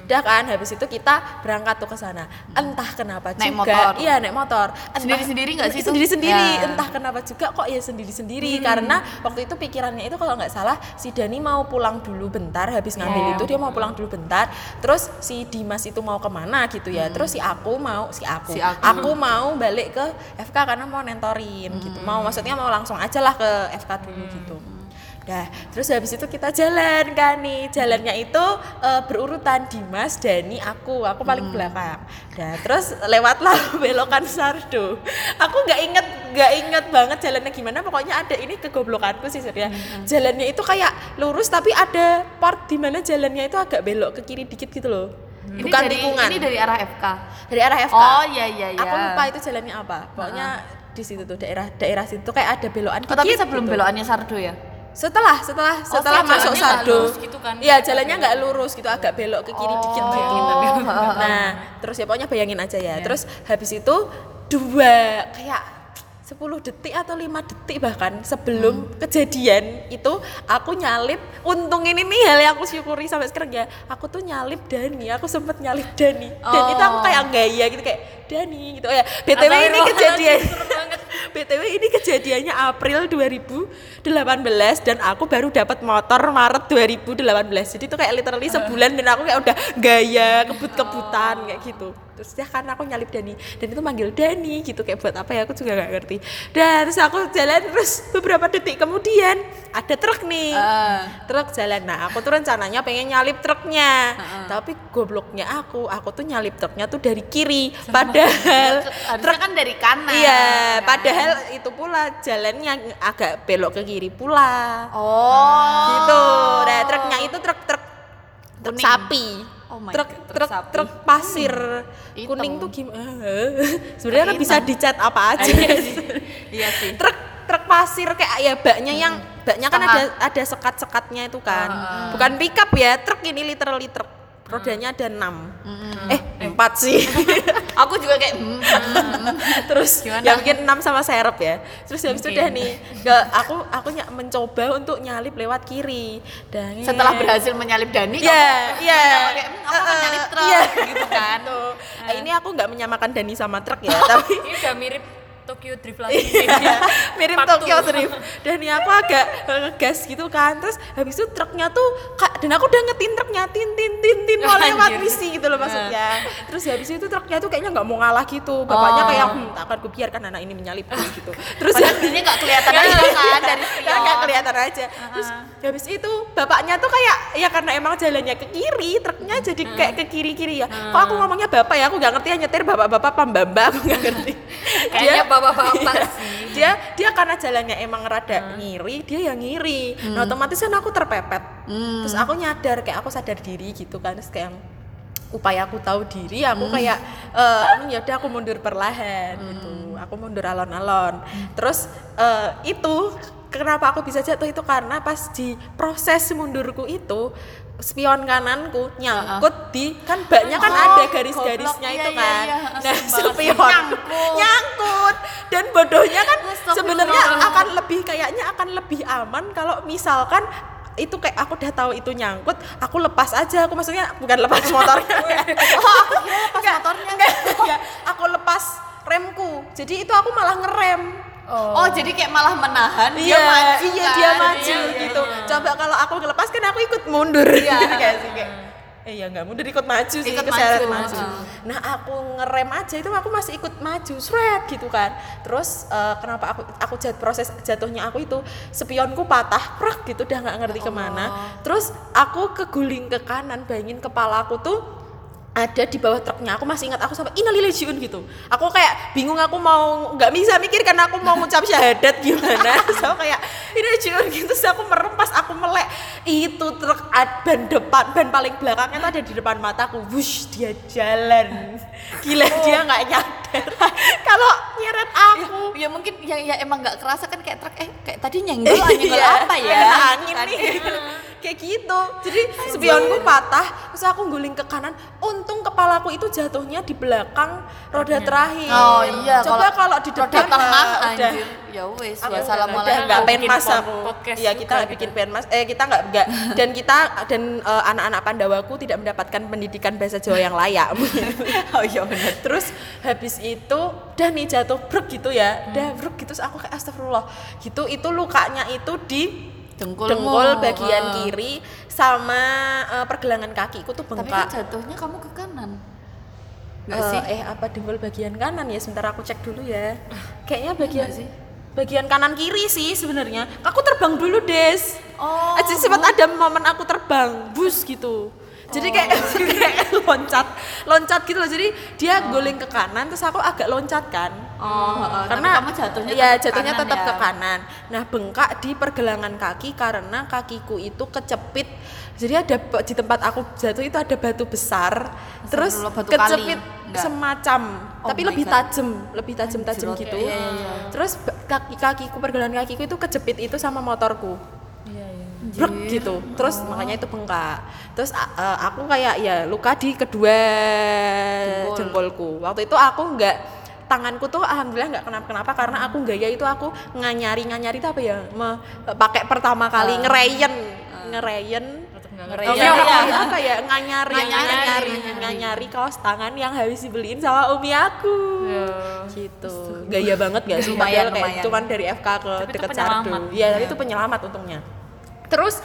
Udah kan habis itu kita berangkat tuh ke sana. Entah kenapa Naik juga. motor. Iya, naik motor. Entah- Sendiri-sendiri nggak sih? Sendiri-sendiri. Ya. Entah kenapa juga kok ya sendiri-sendiri karena waktu itu pikirannya itu kalau nggak salah si Dani mau pulang dulu bentar habis ngambil Iya. itu dia mau pulang dulu bentar. Terus si Dimas itu mau ke mana gitu ya. Terus si aku mau si aku. Si aku. mau balik ke FK karena mau nentorin gitu. Mau maksudnya mau langsung aja lah ke FK dulu gitu. Dah, terus habis itu kita jalan kan nih. Jalannya itu eh, berurutan Dimas, Dani, aku. Aku paling belakang. Dah, terus lewatlah belokan Sardo. Aku nggak inget, nggak inget banget jalannya gimana. Pokoknya ada ini kegoblokanku sih sebenarnya. Jalannya itu kayak lurus tapi ada part di mana jalannya itu agak belok ke kiri dikit gitu loh. Ini Bukan dari, tikungan. Ini dari arah FK. Dari arah FK. Oh iya iya iya. Aku lupa itu jalannya apa. Pokoknya di situ tuh daerah daerah situ kayak ada belokan Oh, tapi sebelum gitu. belokannya Sardo ya? Setelah, setelah, setelah jalannya masuk Sardo. gitu kan? Iya, jalannya nggak lurus gitu, agak belok ke kiri dikit gitu. Oh, Nah, terus ya pokoknya bayangin aja ya. Terus habis itu dua kayak 10 detik atau lima detik bahkan sebelum kejadian itu aku nyalip. Untung ini nih hal yang aku syukuri sampai sekarang ya. Aku tuh nyalip Dani aku sempet nyalip Dani. Dan itu aku kayak gaya gitu kayak Dani gitu oh ya btw ini Astagfirullahaladzim, kejadian banget. BTW ini kejadiannya April 2018 dan aku baru dapat motor Maret 2018. Jadi itu kayak literally sebulan dan aku kayak udah gaya kebut-kebutan kayak gitu. Terus ya karena aku nyalip Dani dan itu manggil Dani gitu kayak buat apa ya aku juga nggak ngerti. Dan terus aku jalan terus beberapa detik kemudian ada truk nih. Truk jalan. Nah, aku tuh rencananya pengen nyalip truknya. Tapi gobloknya aku, aku tuh nyalip truknya tuh dari kiri. Padahal Harusnya kan dari kanan. Iya, kan? padahal itu pula jalannya agak belok ke kiri pula. Oh. Gitu. Nah, truknya itu truk truk truk Kuning. sapi. Oh my truk God, truk truk truk pasir. Hitam. Kuning tuh gimana? Sebenarnya kan bisa dicat apa aja. Iya sih. truk truk pasir kayak ya baknya yang baknya kan ada ada sekat-sekatnya itu kan. Bukan pickup ya, truk ini literally truk. Rodanya ada enam. Eh, empat sih. Aku juga kayak hmm, terus Gimana? ya mungkin 6 sama serep ya terus habis itu udah nih ke aku aku ny- mencoba untuk nyalip lewat kiri dan setelah berhasil menyalip Dani Iya, iya. kayak, "Hmm, aku nyalip truk," gitu kan. Tuh. Eh, ini aku nggak menyamakan Dani sama truk ya, tapi Ini udah mirip Tokyo Drift lagi. Iya, mirip Part Tokyo two. Drift. Dan ini aku agak ngegas gitu kan. Terus habis itu truknya tuh kak dan aku udah ngetin truknya tin tin tin tin mau lewat misi gitu loh maksudnya. Terus habis itu truknya tuh kayaknya nggak mau ngalah gitu. Bapaknya Oh. kayak hmm, tak akan kubiarkan anak ini menyalip gitu. Terus dirinya nggak kelihatan aja kan dari spion. nggak kelihatan aja. Terus habis itu bapaknya tuh kayak ya karena emang jalannya ke kiri, truknya jadi kayak ke kiri-kiri ya. Kok aku ngomongnya bapak ya, aku nggak ngerti ya nyetir bapak-bapak pambamba aku nggak ngerti. Kayaknya bapak-bapak Iya. sih. Dia dia karena jalannya emang rada ngiri, dia yang ngiri. Nah, otomatis kan aku terpepet. Terus aku nyadar kayak aku sadar diri gitu kan, terus kayak upaya aku tahu diri aku kayak eh ya udah aku mundur perlahan gitu aku mundur alon-alon terus eh, itu kenapa aku bisa jatuh itu karena pas di proses mundurku itu spion kananku nyangkut di kan baknya kan Oh, ada garis-garisnya itu Iya, iya, kan iya. nah spion Nyangkut. nyangkut dan bodohnya kan sebenarnya akan lebih kayaknya akan lebih aman kalau misalkan itu kayak aku udah tahu itu nyangkut aku lepas aja aku maksudnya bukan lepas motornya oh aku kira lepas motornya enggak, enggak. aku lepas remku. Jadi itu aku malah ngerem. Oh, jadi kayak malah menahan Iya, dia maju iya kan? dia maju Iya, iya, gitu. iya. Coba kalau aku ngelepas kan aku ikut mundur. Iya. kayak sih kayak Eh ya nggak mundur ikut maju sih Ikut keseret maju, maju. Nah aku ngerem aja itu aku masih ikut maju, shred gitu kan. Terus eh, kenapa aku aku jat proses jatuhnya aku itu spionku patah, prak gitu udah nggak ngerti ke mana. Terus aku keguling ke kanan, bayangin kepala aku tuh ada di bawah truknya. Aku masih ingat aku sampai inalilajun gitu. Aku kayak bingung aku mau nggak bisa mikir karena aku mau ngucap syahadat gimana. So kayak inalilajun gitu. Terus aku merem pas aku melek itu truk ban depan ban paling belakangnya tuh ada di depan mataku. Wush dia jalan gila dia nggak nyadar. Kalau nyeret aku. Ya mungkin ya, ya emang nggak kerasa kan kayak truk eh kayak tadi nyenggol nyenggol Iya, apa ya? Kena angin nih. Kayak gitu. Jadi spionku patah terus aku guling ke kanan. Untung kepalaku itu jatuhnya di belakang roda terakhir. Oh iya. Coba kalau di roda depan tengah nah, udah ya wes. Udah nggak aku. podcast ya kita nggak gitu. bikin penmas eh kita nggak nggak. Dan kita dan eh, anak-anak pandawaku tidak mendapatkan pendidikan bahasa Jawa yang layak. Oh iya benar terus habis itu udah nih jatuh brek gitu ya. Udah brek gitu terus aku kayak astagfirullah. Gitu itu lukanya itu di Dengkulmu. dengkul bagian Ah. kiri sama eh, pergelangan kakiku tuh tapi kan bengkak jatuhnya kamu ke kanan. Nggak Eh, sih? eh apa dengkul bagian kanan ya? Sebentar aku cek dulu ya. Kayaknya bagian Enggak sih? Bagian kanan kiri sih sebenarnya. Aku terbang dulu des. Oh, aja sempat ada momen aku terbang bus gitu. Jadi kayak kayak loncat loncat gitu loh. Jadi dia guling ke kanan terus aku agak loncat kan oh. Tapi karena kamu jatuhnya ya tetap jatuhnya kanan tetap ya? ke kanan nah bengkak di pergelangan kaki karena kakiku itu kecepit. Jadi ada di tempat aku jatuh itu ada batu besar. Terus Astagfirullah, batu kecepit kali? Semacam Oh tapi lebih tajam lebih tajam tajam Anjir, gitu. Iya, iya, iya. terus kaki kakiku pergelangan kakiku itu kejepit itu sama motorku. Iya, iya. brek gitu. Terus makanya itu bengkak. Terus eh, aku kayak ya luka di kedua jengkolku waktu itu aku nggak tanganku tuh alhamdulillah nggak kenapa kenapa karena aku gaya itu aku nganyari nganyari itu apa ya me- pakai pertama kali ngereyen Tetep nggak ngereyen ngerti. apa, Iya. ya, apa ya nganyari Nganyari, nganyari nganyari. nganyari kaos tangan yang habis dibeliin sama umi aku Iya. gitu gaya banget gak sih padahal kayak lumayan. cuman dari FK ke Tapi itu deket. Cardo iya tapi itu penyelamat untungnya terus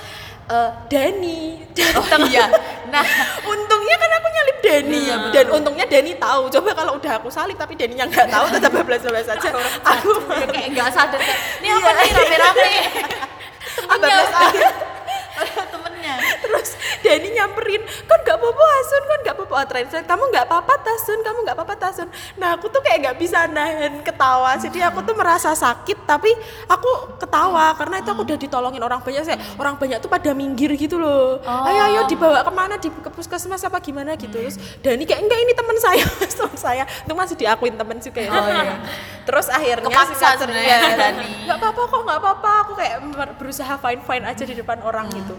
eh, Dani. Datang iya. nah untungnya kan aku nyalip Dani Iya, dan untungnya Dani tahu. Coba kalau udah aku salip tapi Dani yang nggak tahu tetap bablas bablas saja aku Ya, kayak nggak sadar kayak ini apa Iya. nih rame-rame. Aja temennya. Terus Dani nyamperin kan nggak apa-apa Asun kan nggak apa-apa. Oh, translate kamu nggak apa-apa Tasun kamu nggak apa-apa Tasun. Nah aku tuh kayak nggak bisa nahan ketawa. Jadi aku tuh merasa sakit tapi aku ketawa. Karena itu aku udah ditolongin orang banyak saya orang banyak tuh pada minggir gitu loh. Ayo ayo dibawa ke mana? Di ke puskesmas apa gimana? Gitu. Terus Dani kayak enggak ini teman saya teman saya. Itu masih diakuin teman juga ya terus akhirnya Kepaksa sebenarnya Dani. nggak apa-apa kok nggak apa-apa. Aku kayak ber- berusaha fine fine aja di depan orang gitu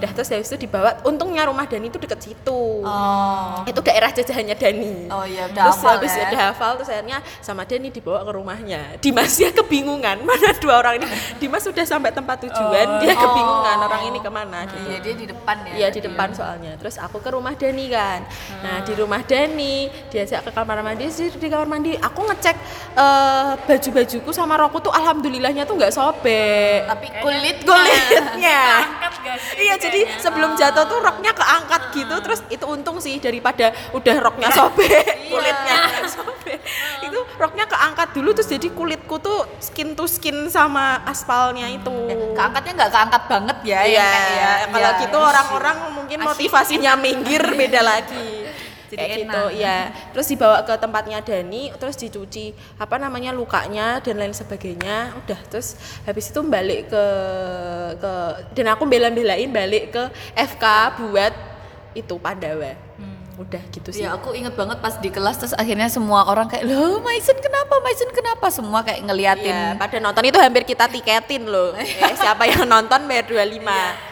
dah terus habis itu dibawa untungnya rumah Dani itu deket situ oh itu daerah jajahannya Dani Oh iya, udah terus hafal habis ya. udah hafal terus akhirnya sama Dani dibawa ke rumahnya Dimas dia kebingungan mana dua orang ini Dimas sudah sampai tempat tujuan dia kebingungan orang ini ke mana gitu iya dia di depan ya Iya di depan soalnya. Terus aku ke rumah Dani kan. Nah di rumah Dani diajak ke kamar mandi sih di kamar mandi. Aku ngecek eh, baju-bajuku sama rokku tuh alhamdulillahnya tuh nggak sobek. tapi kulit Kulitnya. Iya jadi sebelum jatuh tuh roknya keangkat gitu terus itu untung sih daripada udah roknya sobek kulitnya nggak sobek itu roknya keangkat dulu terus jadi kulitku tuh skin to skin sama aspalnya itu. keangkatnya nggak keangkat banget ya Iya, yang kayak ya kalau Iya. gitu orang-orang mungkin Asyik. motivasinya minggir beda lagi. Jadi Kayak enak. gitu, ya. Terus dibawa ke tempatnya Dani, terus dicuci apa namanya lukanya dan lain sebagainya. Udah, terus habis itu balik ke ke dan aku bela-belain balik ke FK buat itu Pandawa. Udah gitu sih. Ya aku inget banget pas di kelas terus akhirnya semua orang kayak loh Maisen kenapa Maisen kenapa semua kayak ngeliatin Iya, pada nonton itu hampir kita tiketin loh. Eh, siapa yang nonton bayar 25.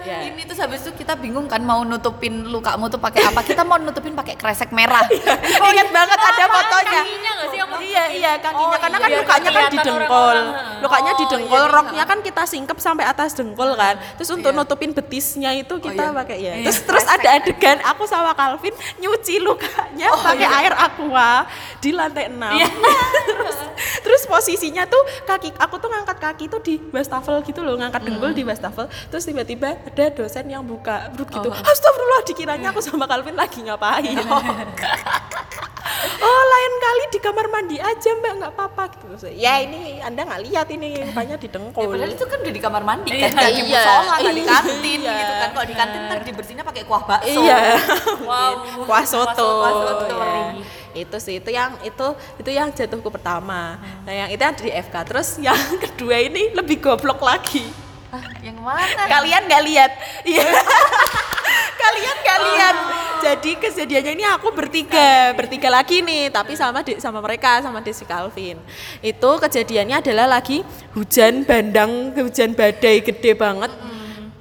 Ya. Ini terus habis itu kita bingung kan mau nutupin lukamu tuh pakai apa? Kita mau nutupin pakai kresek merah. Ingat banget ada fotonya. kakinya nggak sih yang Iya iya kakinya Oh, karena iya, kan biar lukanya kan di orang-orang. Lukanya di Oh, dengkul, iya, iya. roknya kan kita singkep sampai atas dengkul kan. Terus untuk Iya. nutupin betisnya itu kita iya. pakai ya. Iya, Terus terus ada adegan aku sama Calvin nyuci lukanya Oh, pakai iya. air aqua di lantai 6. terus terus posisinya tuh kaki aku tuh ngangkat kaki tuh di wastafel gitu loh, ngangkat dengkul di wastafel. Terus tiba-tiba ada dosen yang buka brut gitu. Oh. Astagfirullah dikiranya aku sama Calvin lagi ngapain. oh lain kali di kamar mandi aja mbak nggak apa-apa gitu ya ini anda nggak lihat ini rupanya di Ya, padahal itu kan udah di kamar mandi kan, Iya. nggak di Iya. musola, nggak di Iya. kantin gitu kan. Kalau di kantin ntar dibersihnya pakai kuah bakso. iya Wow. kuah soto, Kuah soto. Ya. itu sih itu yang itu itu yang jatuhku pertama nah yang itu yang di FK terus yang kedua ini lebih goblok lagi Yang mana? kalian nggak lihat. Iya. Kalian nggak lihat. Jadi kejadiannya ini aku bertiga bertiga lagi nih tapi sama di, sama mereka sama Desi Calvin. Itu kejadiannya adalah lagi hujan bandang hujan badai gede banget.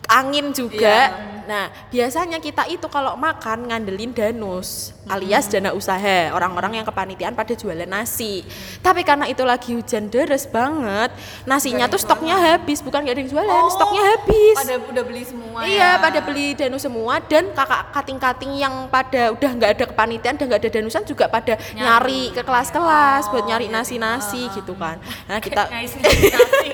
Angin juga Nah, biasanya kita itu kalau makan ngandelin danus alias dana usaha. Orang-orang yang kepanitiaan pada jualan nasi. Tapi karena itu lagi hujan deres banget, nasinya tuh stoknya habis, bukan gak ada yang jualan, stoknya habis. Pada udah beli semua Iya, ya. pada beli danus semua dan kakak kating-kating yang pada udah nggak ada kepanitiaan dan nggak ada danusan juga pada nyari, ke kelas-kelas buat nyari nasi-nasi gitu kan. Nah, kita nasi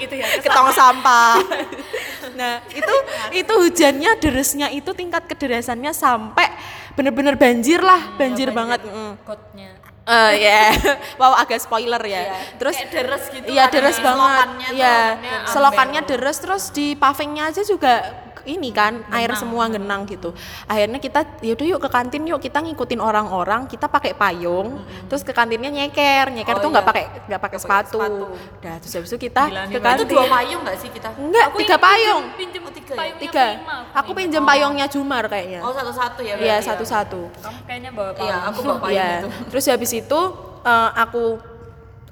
gitu ya. ke tong sampah. nah, itu itu hujannya deresnya itu tingkat kederasannya sampai bener-bener banjir lah, banjir, banget. Mm. Kotnya. Eh ya, wow agak spoiler ya. Terus Kayak deres gitu Iya deres ya. banget. Iya, ambil. selokannya deres terus di pavingnya aja juga ini kan air semua genang gitu. Akhirnya kita yaudah yuk ke kantin yuk kita ngikutin orang-orang kita pakai payung terus ke kantinnya nyeker nyeker Oh, tuh nggak iya. pakai nggak pakai sepatu. sepatu. Dah terus habis itu kita Gila ke Mbak. Itu kantin. dua payung nggak sih kita? Enggak, Aku tiga payung. Pinjem, pinjem Oh, tiga ya? Tiga. Prima, Aku pinjem payungnya Jumar kayaknya. Oh satu-satu ya? Iya, ya? satu-satu. Kamu kayaknya bawa payung. Iya, aku bawa payung Iya. itu. Terus habis itu eh, aku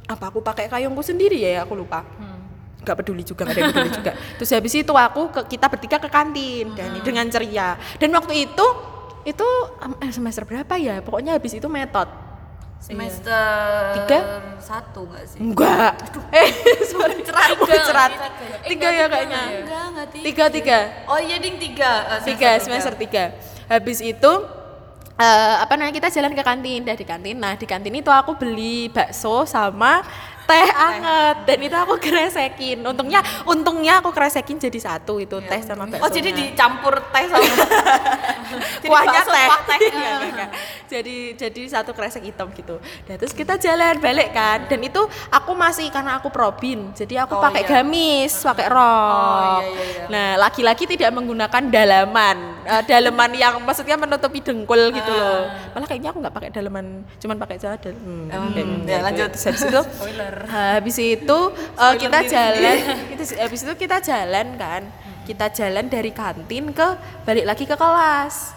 apa aku pakai kayungku sendiri ya aku lupa. Hmm. Gak peduli juga, gak ada yang peduli juga. Terus habis itu aku ke, kita bertiga ke kantin dan Hmm. dengan ceria. Dan waktu itu itu eh, semester berapa ya? Pokoknya habis itu metode. Semester Tiga? satu nggak sih? Enggak. Eh, sorry. Cerat. Tiga, cerat. tiga. Eh, Tiga ya kayaknya. Enggak, enggak tiga. Tiga, tiga. Oh iya ding tiga. Eh, tiga semester tiga habis itu eh, apa namanya kita jalan ke kantin dah di kantin nah di kantin itu aku beli bakso sama teh anget. Dan itu aku kresekin untungnya untungnya aku kresekin jadi satu itu teh sama bakso. Oh jadi dicampur teh sama kuahnya bakso teh. kuah teh. Jadi jadi satu kresek hitam gitu. Dan terus kita jalan balik kan. Dan itu aku masih karena aku probin jadi aku Oh, pakai iya. gamis pakai rok. Iya, iya, iya. nah laki-laki tidak menggunakan dalaman Eh, dalaman yang maksudnya menutupi dengkul gitu loh. Malah kayaknya aku nggak pakai dalaman cuman pakai cadar hmm, Hmm, kayak gitu. ya, lanjut. Habis itu habis itu eh, kita jalan. Habis itu kita jalan kan kita jalan dari kantin ke balik lagi ke kelas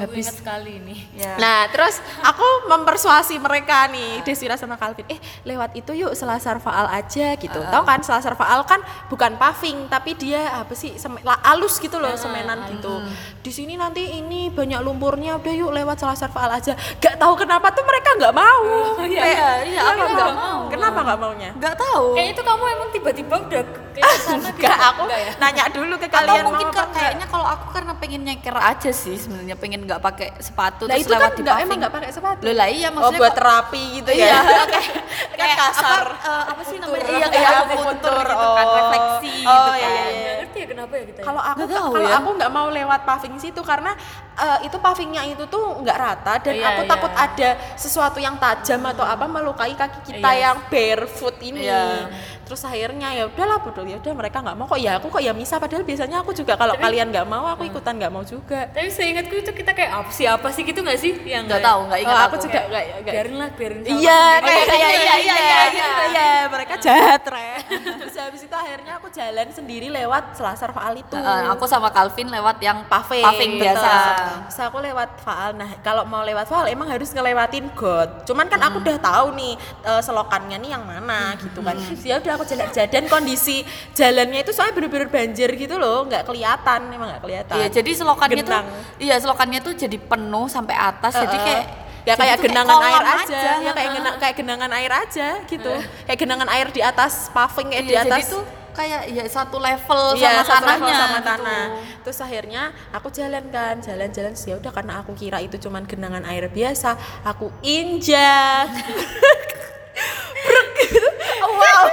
Aku habis ingat sekali ini. Ya. Nah, terus aku mempersuasi mereka nih, Desira sama Calvin, eh lewat itu yuk Selasar Faal aja gitu. Tahu kan Selasar Faal kan bukan paving, tapi dia apa sih halus gitu loh, semenan gitu. Di sini nanti ini banyak lumpurnya, udah yuk lewat Selasar Faal aja. Gak tahu kenapa tuh mereka nggak mau. iya, Kayak, iya, iya, aku nggak mau. Kenapa nggak maunya? Nggak tahu. Kayaknya itu kamu emang tiba-tiba udah ke sana gitu. Enggak, aku nanya dulu ke kalian mungkin kan kayaknya kalau aku karena pengen nyeker aja sih sebenarnya pengen nggak pakai sepatu Nah terus itu kan lewat di nggak paving. emang nggak pakai sepatu. Loh lah iya Oh maksudnya buat kok- terapi gitu Iya, ya. kayak kan kasar. Apa, eh, apa sih namanya? Iya Iya, kayak kuntur gitu kan, Oh. refleksi Oh, gitu iya, kan. iya, ngerti ya kenapa ya kita. ya? Kalau aku kalau ya. aku nggak mau lewat paving situ karena eh, itu pavingnya itu tuh nggak rata dan Iya, aku iya. takut ada sesuatu yang tajam atau apa melukai kaki kita Iya. yang barefoot ini terus akhirnya ya udahlah bodoh ya udah mereka nggak mau. Kok ya aku kok ya misah? Padahal biasanya aku juga kalau kalian nggak mau aku hmm. ikutan nggak mau juga. Tapi seingatku itu kita kayak apa sih apa sih? Gitu nggak sih? Yang nggak tahu nggak ingat oh, aku, aku juga nggak biarin lah biarin iya iya iya, iya iya iya iya iya mereka jahat re terus habis itu akhirnya aku jalan sendiri lewat Selasar Faal itu Eh, aku sama Calvin lewat yang paving, paving betul. biasa. Terus aku lewat Faal. Nah, kalau mau lewat Faal emang harus ngelewatin got. Cuman kan aku udah tahu nih eh, selokannya nih yang mana gitu kan. Terus Ya udah aku jalan-jalan dan kondisi jalannya itu soalnya bener-bener banjir gitu loh, nggak kelihatan, emang nggak kelihatan. Iya, jadi selokannya Genang. tuh iya selokannya tuh jadi penuh sampai atas. jadi Heeh. kayak ya kayak genangan kolam air aja, ya kayak genang, kayak genangan air aja gitu. Kayak genangan air di atas paving kayak di Iya, atas tuh kayak ya satu level Iya, sama satu level tanahnya sama gitu. tanah. Terus akhirnya aku jalan kan, jalan-jalan ya udah karena aku kira itu cuman genangan air biasa, aku injak. Brek gitu. wow.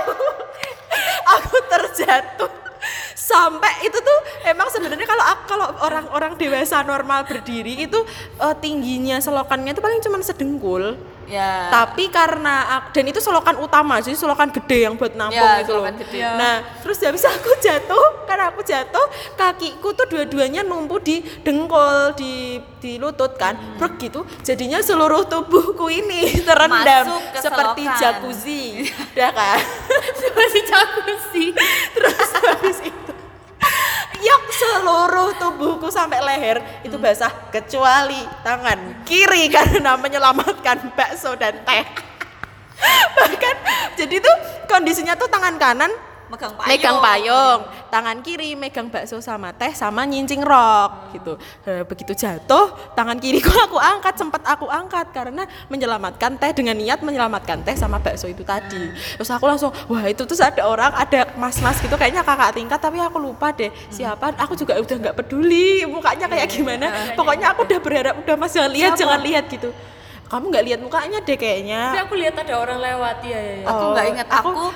aku terjatuh sampai itu tuh emang sebenarnya kalau kalau orang-orang dewasa normal berdiri itu eh, tingginya selokannya itu paling cuman sedengkul. Ya. Tapi karena dan itu selokan utama, jadi selokan gede yang buat nampung Ya, gitu loh. gede. Nah, terus habis aku jatuh, karena aku jatuh, kakiku tuh dua-duanya numpu di dengkul, di di lutut kan. Hmm. Brek gitu. Jadinya seluruh tubuhku ini terendam Masuk ke seperti jacuzzi. ya kan? masih jacuzzi. terus habis itu Yok seluruh tubuhku sampai leher itu basah kecuali tangan kiri karena menyelamatkan bakso dan teh. Bahkan jadi tuh kondisinya tuh tangan kanan Megang payung. megang payung, tangan kiri megang bakso sama teh sama nyincing rok gitu. Eh, begitu jatuh, tangan kiriku aku angkat, sempat aku angkat karena menyelamatkan teh dengan niat menyelamatkan teh sama bakso itu tadi. Terus aku langsung, wah itu terus ada orang, ada mas-mas gitu kayaknya kakak tingkat tapi aku lupa deh siapa. Aku juga udah nggak peduli mukanya kayak gimana. Pokoknya aku udah berharap udah mas jangan lihat, jangan lihat gitu. Kamu nggak lihat mukanya deh kayaknya. Tapi aku lihat ada orang lewat ya ya. ya. Aku nggak Oh, ingat aku- aku,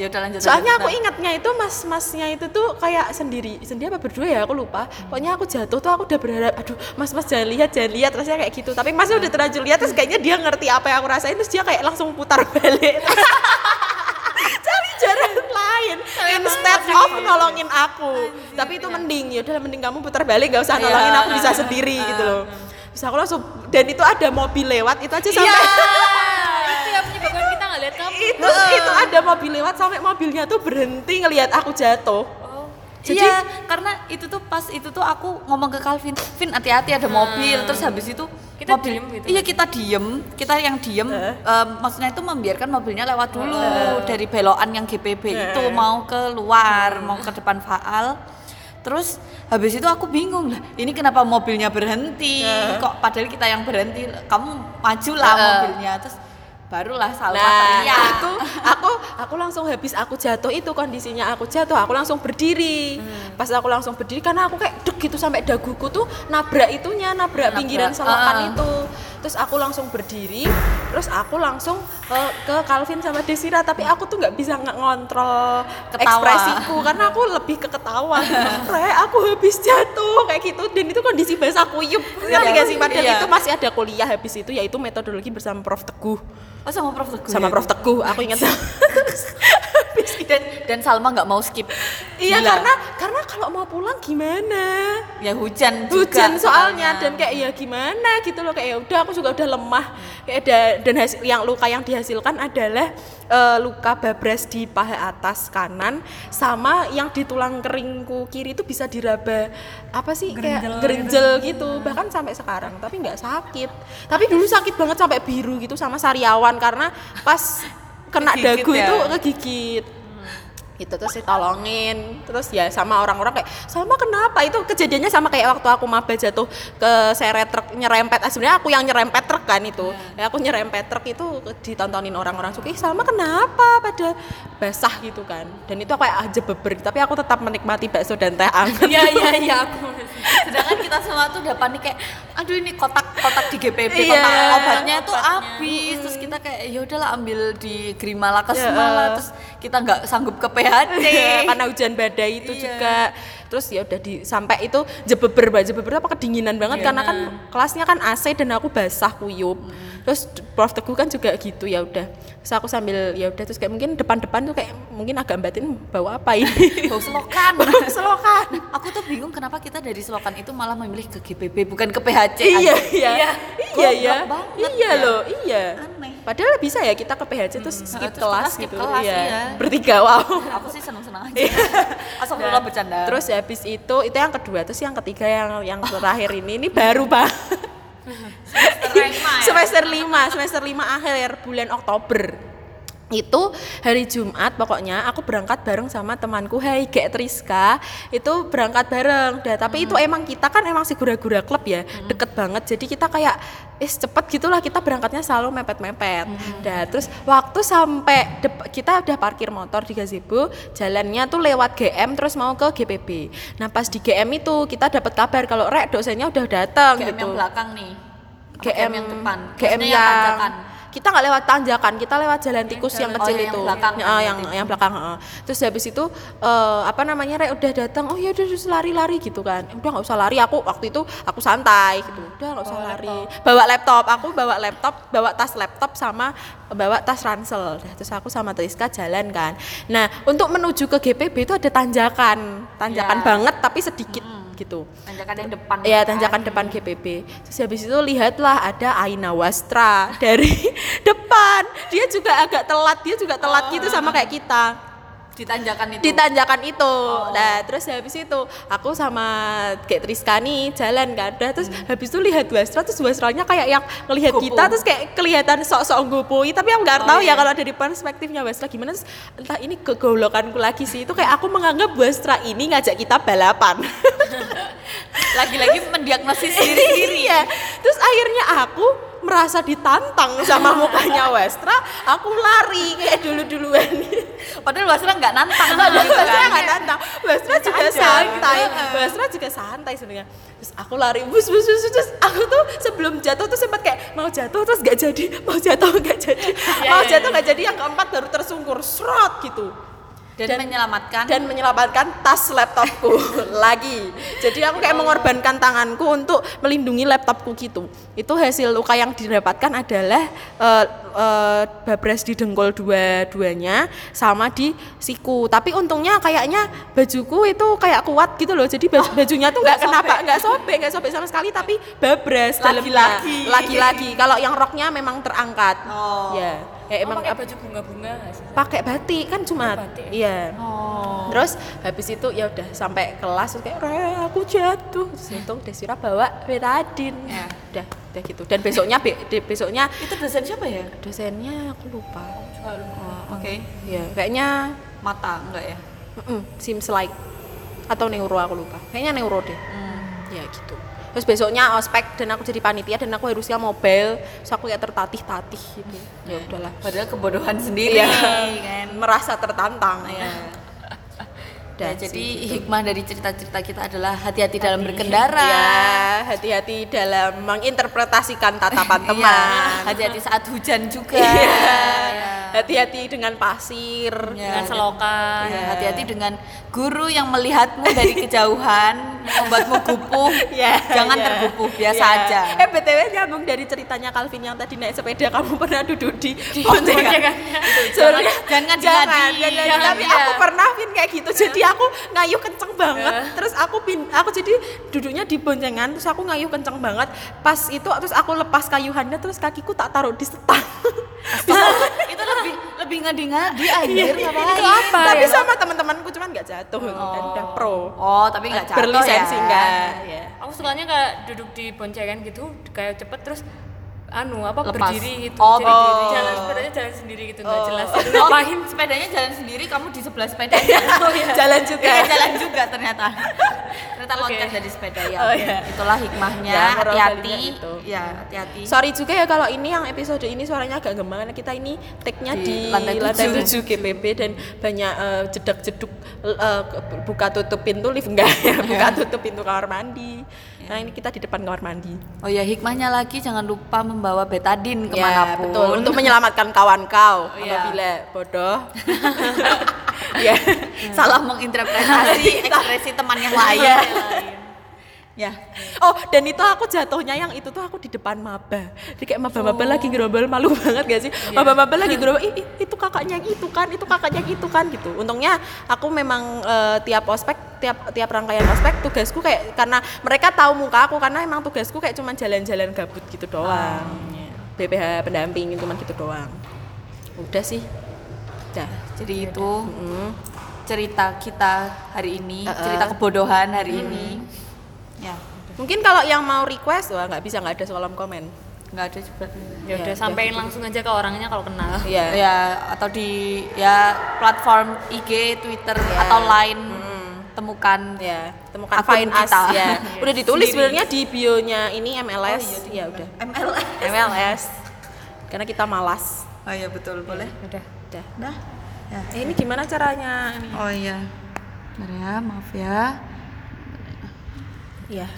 ya udah lanjut. Soalnya lanjut, aku ingatnya itu mas-masnya itu tuh kayak sendiri, sendiri apa berdua ya aku lupa. Pokoknya aku jatuh tuh aku udah berharap, aduh mas-mas jangan lihat, jangan lihat, rasanya kayak gitu. Tapi masnya udah terlanjur lihat, terus kayaknya dia ngerti apa yang aku rasain, terus dia kayak langsung putar balik. Cari jalan lain instead of nolongin aku. Tapi itu mending, ya udah mending kamu putar balik, gak usah Iya. nolongin aku bisa sendiri gitu loh. Terus aku langsung dan itu ada mobil lewat itu aja sampai Itu yang menyebabkan kita nggak lihat kamu. itu itu ada mobil lewat sampai mobilnya tuh berhenti ngelihat aku jatuh. Jadi, iya, karena itu tuh pas itu tuh aku ngomong ke Calvin, Vin hati-hati ada mobil. Terus habis itu Kita mobil, diem gitu. Iya kita diem, kita yang diem. em, maksudnya itu membiarkan mobilnya lewat dulu dari belokan yang GPB itu mau keluar, mau ke depan Faal. Terus habis itu aku bingung lah, ini kenapa mobilnya berhenti? Kok padahal kita yang berhenti, kamu maju lah mobilnya. Terus barulah Salma Nah, aku aku aku langsung habis aku jatuh itu kondisinya. Aku jatuh, aku langsung berdiri. Pas aku langsung berdiri karena aku kayak deg gitu sampai daguku tuh nabrak itunya, nabrak, pinggiran selokan itu. Terus aku langsung berdiri, terus aku langsung eh, ke Calvin sama Desira, tapi aku tuh nggak bisa nggak ngontrol Ketawa. ekspresiku karena aku lebih ke ketawa. Re, aku habis jatuh kayak gitu dan itu kondisi basah kuyup. Ngerti gak sih? Padahal Iya. itu masih ada kuliah habis itu yaitu metodologi bersama Prof Teguh Oh sama Prof Teguh. sama ya? Prof Teguh aku ingat dan dan Salma nggak mau skip. iya Gila. karena karena kalau mau pulang gimana? Ya hujan juga. Hujan soalnya. Dan kayak ya gimana? gitu loh. Kayak ya udah aku juga udah lemah. Kayak ada dan hasil yang luka yang dihasilkan adalah eh, luka babras di paha atas kanan sama yang di tulang keringku kiri itu bisa diraba apa sih kayak gerinjel gitu. bahkan sampai sekarang tapi nggak sakit. Tapi dulu sakit banget sampai biru gitu sama sariawan. Karena pas kena Kegigit dagu ya? itu kegigit itu terus ditolongin. Terus ya sama orang-orang kayak sama kenapa? Itu kejadiannya sama kayak waktu aku maba jatuh ke seret truk nyerempet. Ah, sebenarnya aku yang nyerempet truk kan itu. Ya aku nyerempet truk itu ditontonin orang-orang suka ih sama kenapa? Pada basah gitu kan. Dan itu aku kayak aja beber. Tapi aku tetap menikmati bakso dan teh anget. Iya iya iya aku. Sedangkan kita semua tuh udah panik kayak aduh ini kotak-kotak di GPB Iya. kotak obatnya tuh habis. Terus kita kayak ya udahlah ambil di Grimala ke Iya. Semala. Terus kita nggak sanggup ke. Iya, karena hujan badai itu Iya. juga terus ya udah di sampai itu jebeber banget jebeber apa? Kedinginan banget karena kan kelasnya kan AC dan aku basah kuyup. Terus Prof Teguh kan juga gitu ya udah. Terus aku sambil ya udah terus kayak mungkin depan-depan tuh kayak mungkin agak batin bawa apa ini? Bau selokan. Bau selokan. Aku tuh bingung kenapa kita dari selokan itu malah memilih ke GPB bukan ke PHC iya iya. Iya. Iya banget iya ya. loh iya. Aneh. padahal bisa ya kita ke PHC terus skip terus kita kelas skip gitu. kelas, iya. iya. bertiga wow. Aku sih seneng-seneng aja. Asal dulu bercanda. terus ya habis itu itu yang kedua terus yang ketiga yang yang terakhir ini ini baru banget semester 5 semester 5 akhir bulan Oktober itu hari Jumat pokoknya aku berangkat bareng sama temanku. Hai Gek Triska. Itu berangkat bareng. Dah tapi itu emang kita kan emang si gura-gura klub ya deket banget. Jadi kita kayak eh cepet gitulah kita berangkatnya selalu mepet-mepet. Dah terus waktu sampai kita udah parkir motor di gazebo jalannya tuh lewat GM terus mau ke GPB nah pas di GM itu kita dapat kabar kalau rek dosennya udah datang GM gitu yang belakang nih. Apa GM yang depan. GM yang, tanjakan kita nggak lewat tanjakan kita lewat jalan tikus yang Oh, kecil yang itu. belakang Ya, kan yang berarti. yang belakang heeh. terus habis itu eh, apa namanya Rek udah datang oh ya udah terus lari-lari gitu kan. Udah nggak usah lari aku waktu itu aku santai gitu. Udah nggak usah lari. bawa laptop aku bawa laptop bawa tas laptop sama bawa tas ransel. Dah, terus aku sama Triska jalan kan. Nah untuk menuju ke GPB itu ada tanjakan. Tanjakan Ya. banget tapi sedikit gitu tanjakan yang depan Iya, kan? tanjakan depan GPB. Terus habis itu lihatlah ada Aina Wastra dari depan. Dia juga agak telat, dia juga telat gitu sama kayak kita. Di tanjakan itu Di tanjakan itu. Nah, terus habis itu aku sama kayak Triska nih jalan kan. Udah, terus habis itu lihat Wastra terus Wastranya kayak yang ngelihat kita terus kayak kelihatan sok-sok gopoi, tapi aku nggak tahu ya kalau dari perspektifnya Wastra gimana terus entah ini kegolokanku lagi sih. Itu kayak aku menganggap Wastra ini ngajak kita balapan. lagi-lagi mendiagnosis diri sendiri Iya. Terus akhirnya aku merasa ditantang sama mukanya Westra, aku lari kayak dulu-duluan. padahal Basra nggak nantang Padahal gitu Westra kan. nggak nantang, Westra juga Aja, santai, gitu. Westra juga santai sebenarnya. Terus aku lari, bus bus bus, bus. terus aku tuh sebelum jatuh tuh sempat kayak mau jatuh terus gak jadi, mau jatuh gak jadi, mau jatuh gak jadi, yang keempat baru tersungkur, serot gitu. Dan, menyelamatkan dan menyelamatkan tas laptopku lagi. Jadi aku kayak mengorbankan tanganku untuk melindungi laptopku gitu. Itu hasil luka yang didapatkan adalah eh, eh, babras di dengkul dua-duanya sama di siku. Tapi untungnya kayaknya bajuku itu kayak kuat gitu loh. Jadi baju- bajunya tuh nggak kenapa, nggak sobek, nggak sobek sama sekali. Tapi babras dalamnya. Lagi-lagi. lagi-lagi. Kalau yang roknya memang terangkat. Oh. Ya, ya emang pakai baju bunga-bunga pakai batik kan cuma batik. iya. Oh. Terus habis itu ya udah sampai kelas terus kayak "Re, aku jatuh. Terus untung Desira bawa betadin Ya. udah udah gitu. Dan besoknya be- de- besoknya itu dosen siapa ya? Dosennya aku lupa. Oh, oke. Ya kayaknya mata enggak ya? Mm, seems like atau neuro aku lupa. Kayaknya neuro deh. Ya gitu terus besoknya ospek dan aku jadi panitia dan aku harusnya mobile terus aku kayak tertatih-tatih gitu ya udahlah padahal kebodohan sendiri Iya. kan merasa tertantang ya Udah Ya, jadi sih, gitu. hikmah dari cerita-cerita kita adalah hati-hati dalam berkendara. Ya, hati-hati dalam menginterpretasikan tatapan Iya, teman. hati-hati saat hujan juga. Iya. Ya. Hati-hati dengan pasir. Ya. Dengan selokan. Ya, hati-hati dengan guru yang melihatmu dari kejauhan membuatmu gupuh. Ya, Jangan ya. tergupuh, biasa Ya. aja. Eh BTW nyambung dari ceritanya Calvin yang tadi naik sepeda kamu pernah duduk di boncengan. Sebenarnya jangan jangan, jangan, jangan, tapi iya. aku pernah Vin kayak gitu. Jadi aku ngayuh kenceng banget. Terus aku pin aku jadi duduknya di boncengan terus aku ngayuh kenceng banget. Pas itu terus aku lepas kayuhannya terus kakiku tak taruh di setang. itu lebih lebih ngadi-ngadi anjir ngapain? Itu apa tapi ya? sama teman-temanku cuman nggak jatuh dan udah pro. Oh, tapi nggak jatuh Berlisensi ya. enggak. Ya. Aku sukanya kayak duduk di boncengan gitu, kayak cepet terus anu apa Lepas. berdiri gitu. Oh, Jadi berdiri. jalan sepedanya jalan sendiri gitu, nggak jelas. Itu Oh, ngapain? sepedanya jalan sendiri, kamu di sebelah sepedanya. Oh, iya. Jalan juga. Iya, jalan juga ternyata. ternyata Oke. loncat dari sepeda ya. Oh, iya. Itulah hikmahnya. Ya, hati-hati. value-nya itu. Ya, hati-hati. Sorry juga ya kalau ini yang episode ini suaranya agak gembang karena kita ini tag-nya Di di, lantai lantai, tujuh. 7 GPB dan banyak eh, jedak-jeduk ke- buka tutup pintu lift enggak ya, buka tutup pintu kamar mandi. Nah, ini kita di depan kamar mandi. Oh ya, hikmahnya lagi jangan lupa membawa betadin Ya, ke mana pun. betul. Untuk menyelamatkan kawan kau iya. apabila bodoh. ya. salah menginterpretasi ekspresi teman yang lain. Ya. Oh, dan itu aku jatuhnya yang itu tuh aku di depan maba. Jadi kayak maba-maba lagi gerombol malu banget gak sih? Maba-maba lagi gerombol, "Ih, ih, itu kakaknya yang itu kan, itu kakaknya yang itu kan gitu. Untungnya aku memang eh, tiap ospek, tiap tiap rangkaian ospek tugasku kayak karena mereka tahu muka aku karena emang tugasku kayak cuman jalan-jalan gabut gitu doang. Ya. BPH pendamping cuma gitu doang udah sih udah Jadi itu Mm. cerita kita hari ini, Uh-uh. cerita kebodohan hari ini. Ya, mungkin kalau yang mau request wah nggak bisa nggak ada kolom komen nggak ada juga. ya udah Ya, sampein udah. langsung aja ke orangnya kalau kenal Iya. Ya, atau di ya platform IG, Twitter Ya. atau lain Mm. temukan ya temukan Akun find us kita. ya udah ditulis sebenarnya di bionya ini MLS ya udah MLS. MLS karena kita malas Oh iya betul, boleh. udah udah Dah. Ya. eh, ini gimana caranya ini Oh iya. Bentar ya, maaf ya. Iya.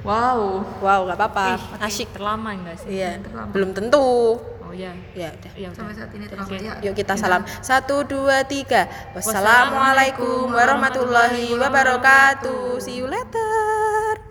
Wow. Wow, nggak apa-apa. Ih, Asyik. terlama enggak sih Iya. terlambat. Belum tentu. oh iya Ya udah. ya udah Sampai saat ini terlambat Oke. ya. Yuk kita salam. Satu, dua, tiga. Wassalamualaikum warahmatullahi wabarakatuh. See you later.